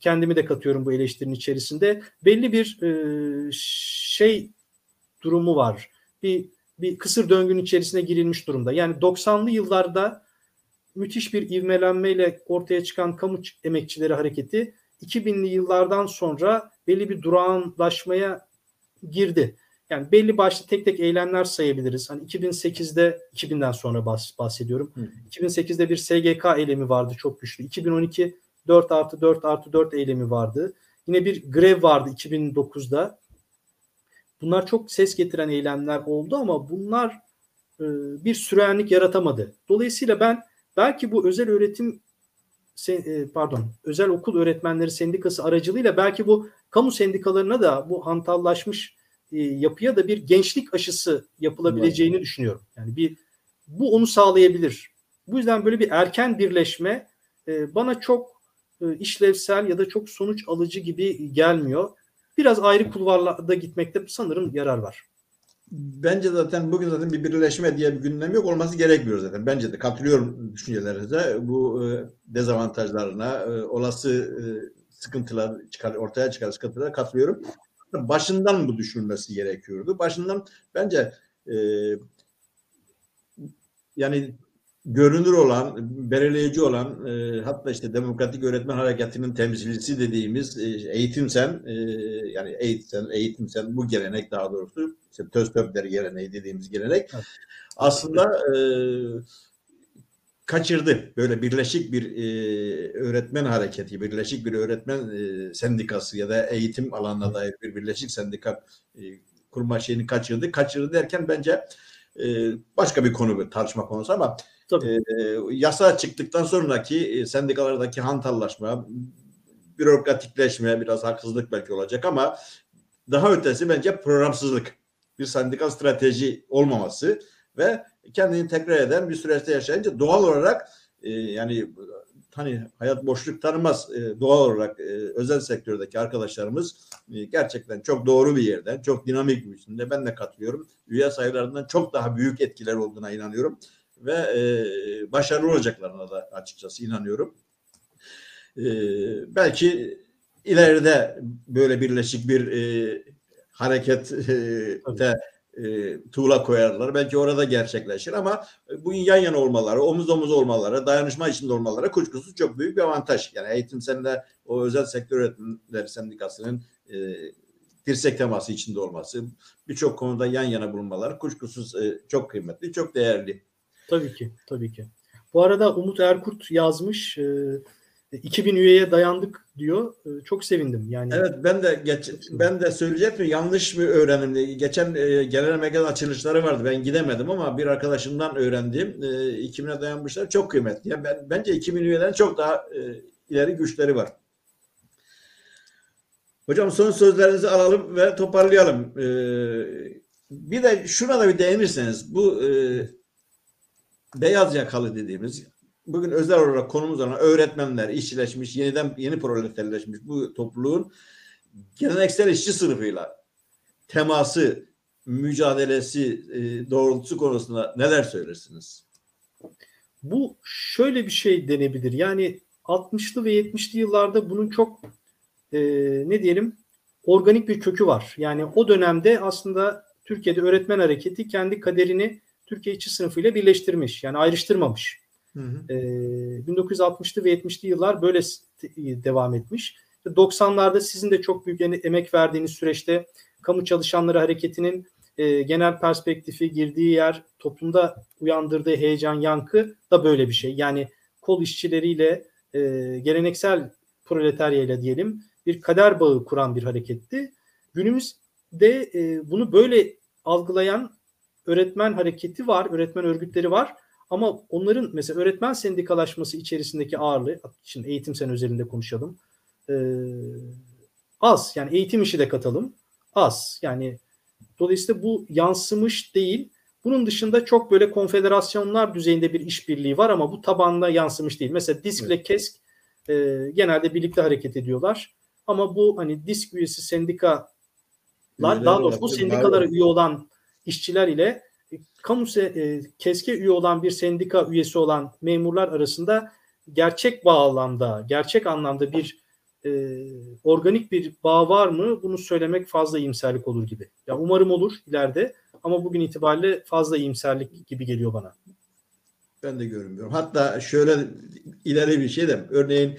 Kendimi de katıyorum bu eleştirinin içerisinde. Belli bir e, şey durumu var. Bir bir kısır döngünün içerisine girilmiş durumda. Yani 90'lı yıllarda müthiş bir ivmelenmeyle ortaya çıkan kamu emekçileri hareketi 2000'li yıllardan sonra belli bir durağanlaşmaya girdi. Yani belli başlı tek tek eylemler sayabiliriz. Hani 2008'de 2000'den sonra bahs- bahsediyorum. Hı. 2008'de bir SGK eylemi vardı çok güçlü. 2012 4 artı 4 artı 4 eylemi vardı. Yine bir grev vardı 2009'da. Bunlar çok ses getiren eylemler oldu ama bunlar e, bir sürenlik yaratamadı. Dolayısıyla ben belki bu özel öğretim e, pardon özel okul öğretmenleri sendikası aracılığıyla belki bu kamu sendikalarına da bu hantallaşmış e, yapıya da bir gençlik aşısı yapılabileceğini düşünüyorum. Yani bir bu onu sağlayabilir. Bu yüzden böyle bir erken birleşme e, bana çok işlevsel ya da çok sonuç alıcı gibi gelmiyor. Biraz ayrı kulvarlarda gitmekte sanırım yarar var. Bence zaten bugün zaten bir birleşme diye bir gündem yok olması gerekmiyor zaten. Bence de katılıyorum düşüncelerinize. Bu e, dezavantajlarına, e, olası e, sıkıntılar çıkar, ortaya çıkan sıkıntılara katılıyorum. Başından bu düşürülmesi gerekiyordu. Başından bence e, yani görünür olan, belirleyici olan e, hatta işte demokratik öğretmen hareketinin temsilcisi dediğimiz e, eğitimsen e, yani eğitimsen, eğitimsen bu gelenek daha doğrusu işte Töztöpler geleneği dediğimiz gelenek Evet. aslında e, kaçırdı. Böyle birleşik bir e, öğretmen hareketi, birleşik bir öğretmen e, sendikası ya da eğitim alanına dair bir birleşik sendika e, kurma şeyini kaçırdı. Kaçırdı derken bence e, başka bir konu bir tartışma konusu ama Tabii. e, yasa çıktıktan sonraki e, sendikalardaki hantallaşma, bürokratikleşme biraz haksızlık belki olacak ama daha ötesi bence programsızlık. Bir sendikal strateji olmaması ve kendini tekrar eden bir süreçte yaşayınca doğal olarak e, yani hani hayat boşluk tanımaz e, doğal olarak e, özel sektördeki arkadaşlarımız e, gerçekten çok doğru bir yerden çok dinamik bir biçimde ben de katılıyorum. Üye sayılarından çok daha büyük etkiler olduğuna inanıyorum ve e, başarılı olacaklarına da açıkçası inanıyorum. E, belki ileride böyle birleşik bir e, hareket e, de tuğla koyarlar. Belki orada gerçekleşir ama bu yan yana olmaları, omuz omuz olmaları, dayanışma içinde olmaları kuşkusuz çok büyük bir avantaj. Yani eğitim senede o özel sektör öğretmenleri sendikasının e, dirsek teması içinde olması, birçok konuda yan yana bulunmaları kuşkusuz e, çok kıymetli, çok değerli. Tabii ki, tabii ki. Bu arada Umut Erkurt yazmış, e, 2000 üyeye dayandık diyor. E, çok sevindim. Yani Evet ben de geç, ben de söyleyecektim yanlış bir öğrenimdi. Geçen e, genel mekan açılışları vardı. Ben gidemedim ama bir arkadaşımdan öğrendiğim e, 2000'e dayanmışlar. Çok kıymetli. Yani ben, bence 2000 üyeden çok daha e, ileri güçleri var. Hocam son sözlerinizi alalım ve toparlayalım. E, bir de şuna da bir değinirseniz bu e, beyaz yakalı dediğimiz bugün özel olarak konumuz olan öğretmenler, işçileşmiş, yeniden yeni proleterleşmiş bu topluluğun geleneksel işçi sınıfıyla teması, mücadelesi e, doğrultusu konusunda neler söylersiniz? Bu şöyle bir şey denebilir. Yani 60'lı ve 70'li yıllarda bunun çok e, ne diyelim organik bir kökü var. Yani o dönemde aslında Türkiye'de öğretmen hareketi kendi kaderini Türkiye işçi sınıfıyla birleştirmiş. Yani ayrıştırmamış. Hı hı. E, 1960'lı ve 70'li yıllar böyle devam etmiş. 90'larda sizin de çok büyük emek verdiğiniz süreçte kamu çalışanları hareketinin e, genel perspektifi, girdiği yer, toplumda uyandırdığı heyecan, yankı da böyle bir şey. Yani kol işçileriyle, e, geleneksel proletaryayla diyelim bir kader bağı kuran bir hareketti. Günümüzde e, bunu böyle algılayan öğretmen hareketi var, öğretmen örgütleri var. Ama onların mesela öğretmen sendikalaşması içerisindeki ağırlığı, şimdi eğitim sen özelinde konuşalım. Ee, az yani eğitim işi de katalım. Az yani dolayısıyla bu yansımış değil. Bunun dışında çok böyle konfederasyonlar düzeyinde bir işbirliği var ama bu tabanda yansımış değil. Mesela DISK ile KESK e, genelde birlikte hareket ediyorlar. Ama bu hani DISK üyesi sendikalar daha doğrusu bu sendikalara üye olan işçiler ile kamu e, keske üye olan bir sendika üyesi olan memurlar arasında gerçek bağlamda, gerçek anlamda bir e, organik bir bağ var mı? Bunu söylemek fazla iyimserlik olur gibi. Ya umarım olur ileride ama bugün itibariyle fazla iyimserlik gibi geliyor bana. Ben de görmüyorum. Hatta şöyle ileri bir şey de örneğin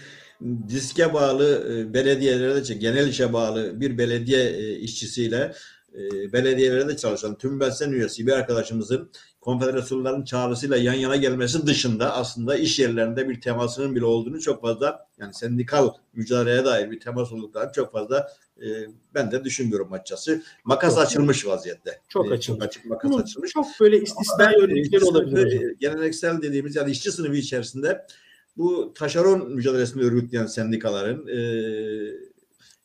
diske bağlı e, belediyelerde genel işe bağlı bir belediye e, işçisiyle e, belediyelerde çalışan tüm belsen üyesi bir arkadaşımızın konfederasyonların çağrısıyla yan yana gelmesi dışında aslında iş yerlerinde bir temasının bile olduğunu çok fazla yani sendikal mücadeleye dair bir temas olduklarını çok fazla e, ben de düşünmüyorum açıkçası. Makas çok, açılmış vaziyette. Çok açılmış. Çok açık makas Bunun açılmış. Çok böyle istisnai örnekleri olabilir. E, geleneksel dediğimiz yani işçi sınıfı içerisinde bu taşeron mücadelesini örgütleyen sendikaların e,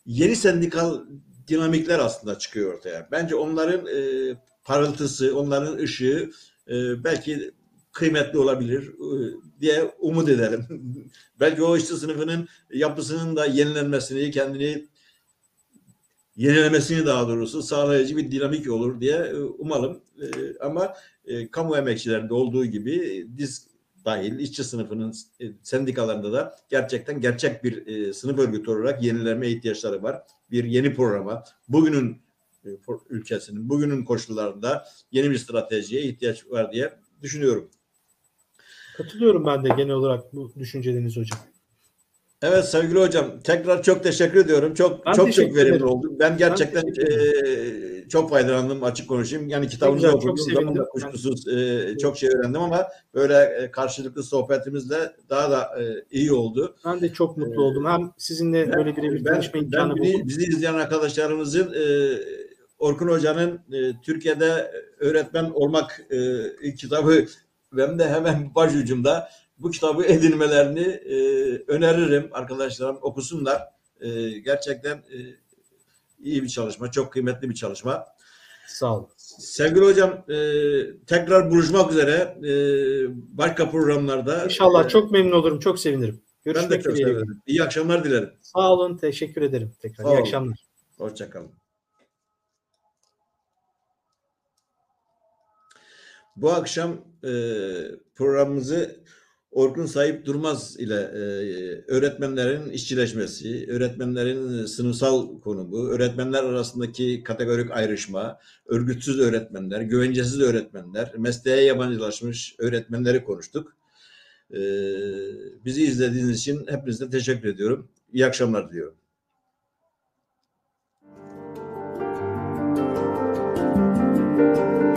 yeni sendikal dinamikler aslında çıkıyor ortaya. Bence onların e, parıltısı, onların ışığı e, belki kıymetli olabilir e, diye umut ederim. <laughs> belki o işçi sınıfının yapısının da yenilenmesini, kendini yenilemesini daha doğrusu sağlayıcı bir dinamik olur diye e, umalım. E, ama kamu emekçilerinde olduğu gibi diz dahil işçi sınıfının e, sendikalarında da gerçekten gerçek bir e, sınıf örgütü olarak yenilenme ihtiyaçları var. Bir yeni programa, bugünün e, ülkesinin, bugünün koşullarında yeni bir stratejiye ihtiyaç var diye düşünüyorum. Katılıyorum ben de genel olarak bu düşünceleriniz hocam. Evet sevgili hocam tekrar çok teşekkür ediyorum. Çok Ben çok çok verimli oldu. Ben gerçekten eee, çok faydalandım açık konuşayım. Yani kitabınızı okuduğum zaman da kuşkusuz eee, çok şey öğrendim ama böyle e, karşılıklı sohbetimizle daha da e, iyi oldu. Ben de çok mutlu oldum. Hem sizinle böyle birebir Ben, tanışma imkanı ben bizi, buldum. bizi izleyen arkadaşlarımızın e, Orkun Hoca'nın e, Türkiye'de öğretmen olmak e, kitabı benim de hemen <laughs> başucumda bu kitabı edinmelerini e, öneririm arkadaşlarım okusunlar. E, gerçekten e, iyi bir çalışma, çok kıymetli bir çalışma. Sağ olun. Sevgili hocam e, tekrar buluşmak üzere e, başka programlarda. İnşallah e, çok memnun olurum. Çok sevinirim. ben de Görüşmek çok sevindim. İyi akşamlar dilerim. Sağ olun. Teşekkür ederim. Tekrar. Sağ İyi olun. akşamlar. Hoşçakalın. Bu akşam e, programımızı Orkun Sayıp Durmaz ile e, öğretmenlerin işçileşmesi, öğretmenlerin sınıfsal konumu, öğretmenler arasındaki kategorik ayrışma, örgütsüz öğretmenler, güvencesiz öğretmenler, mesleğe yabancılaşmış öğretmenleri konuştuk. E, bizi izlediğiniz için hepinize teşekkür ediyorum. İyi akşamlar diliyorum. Thank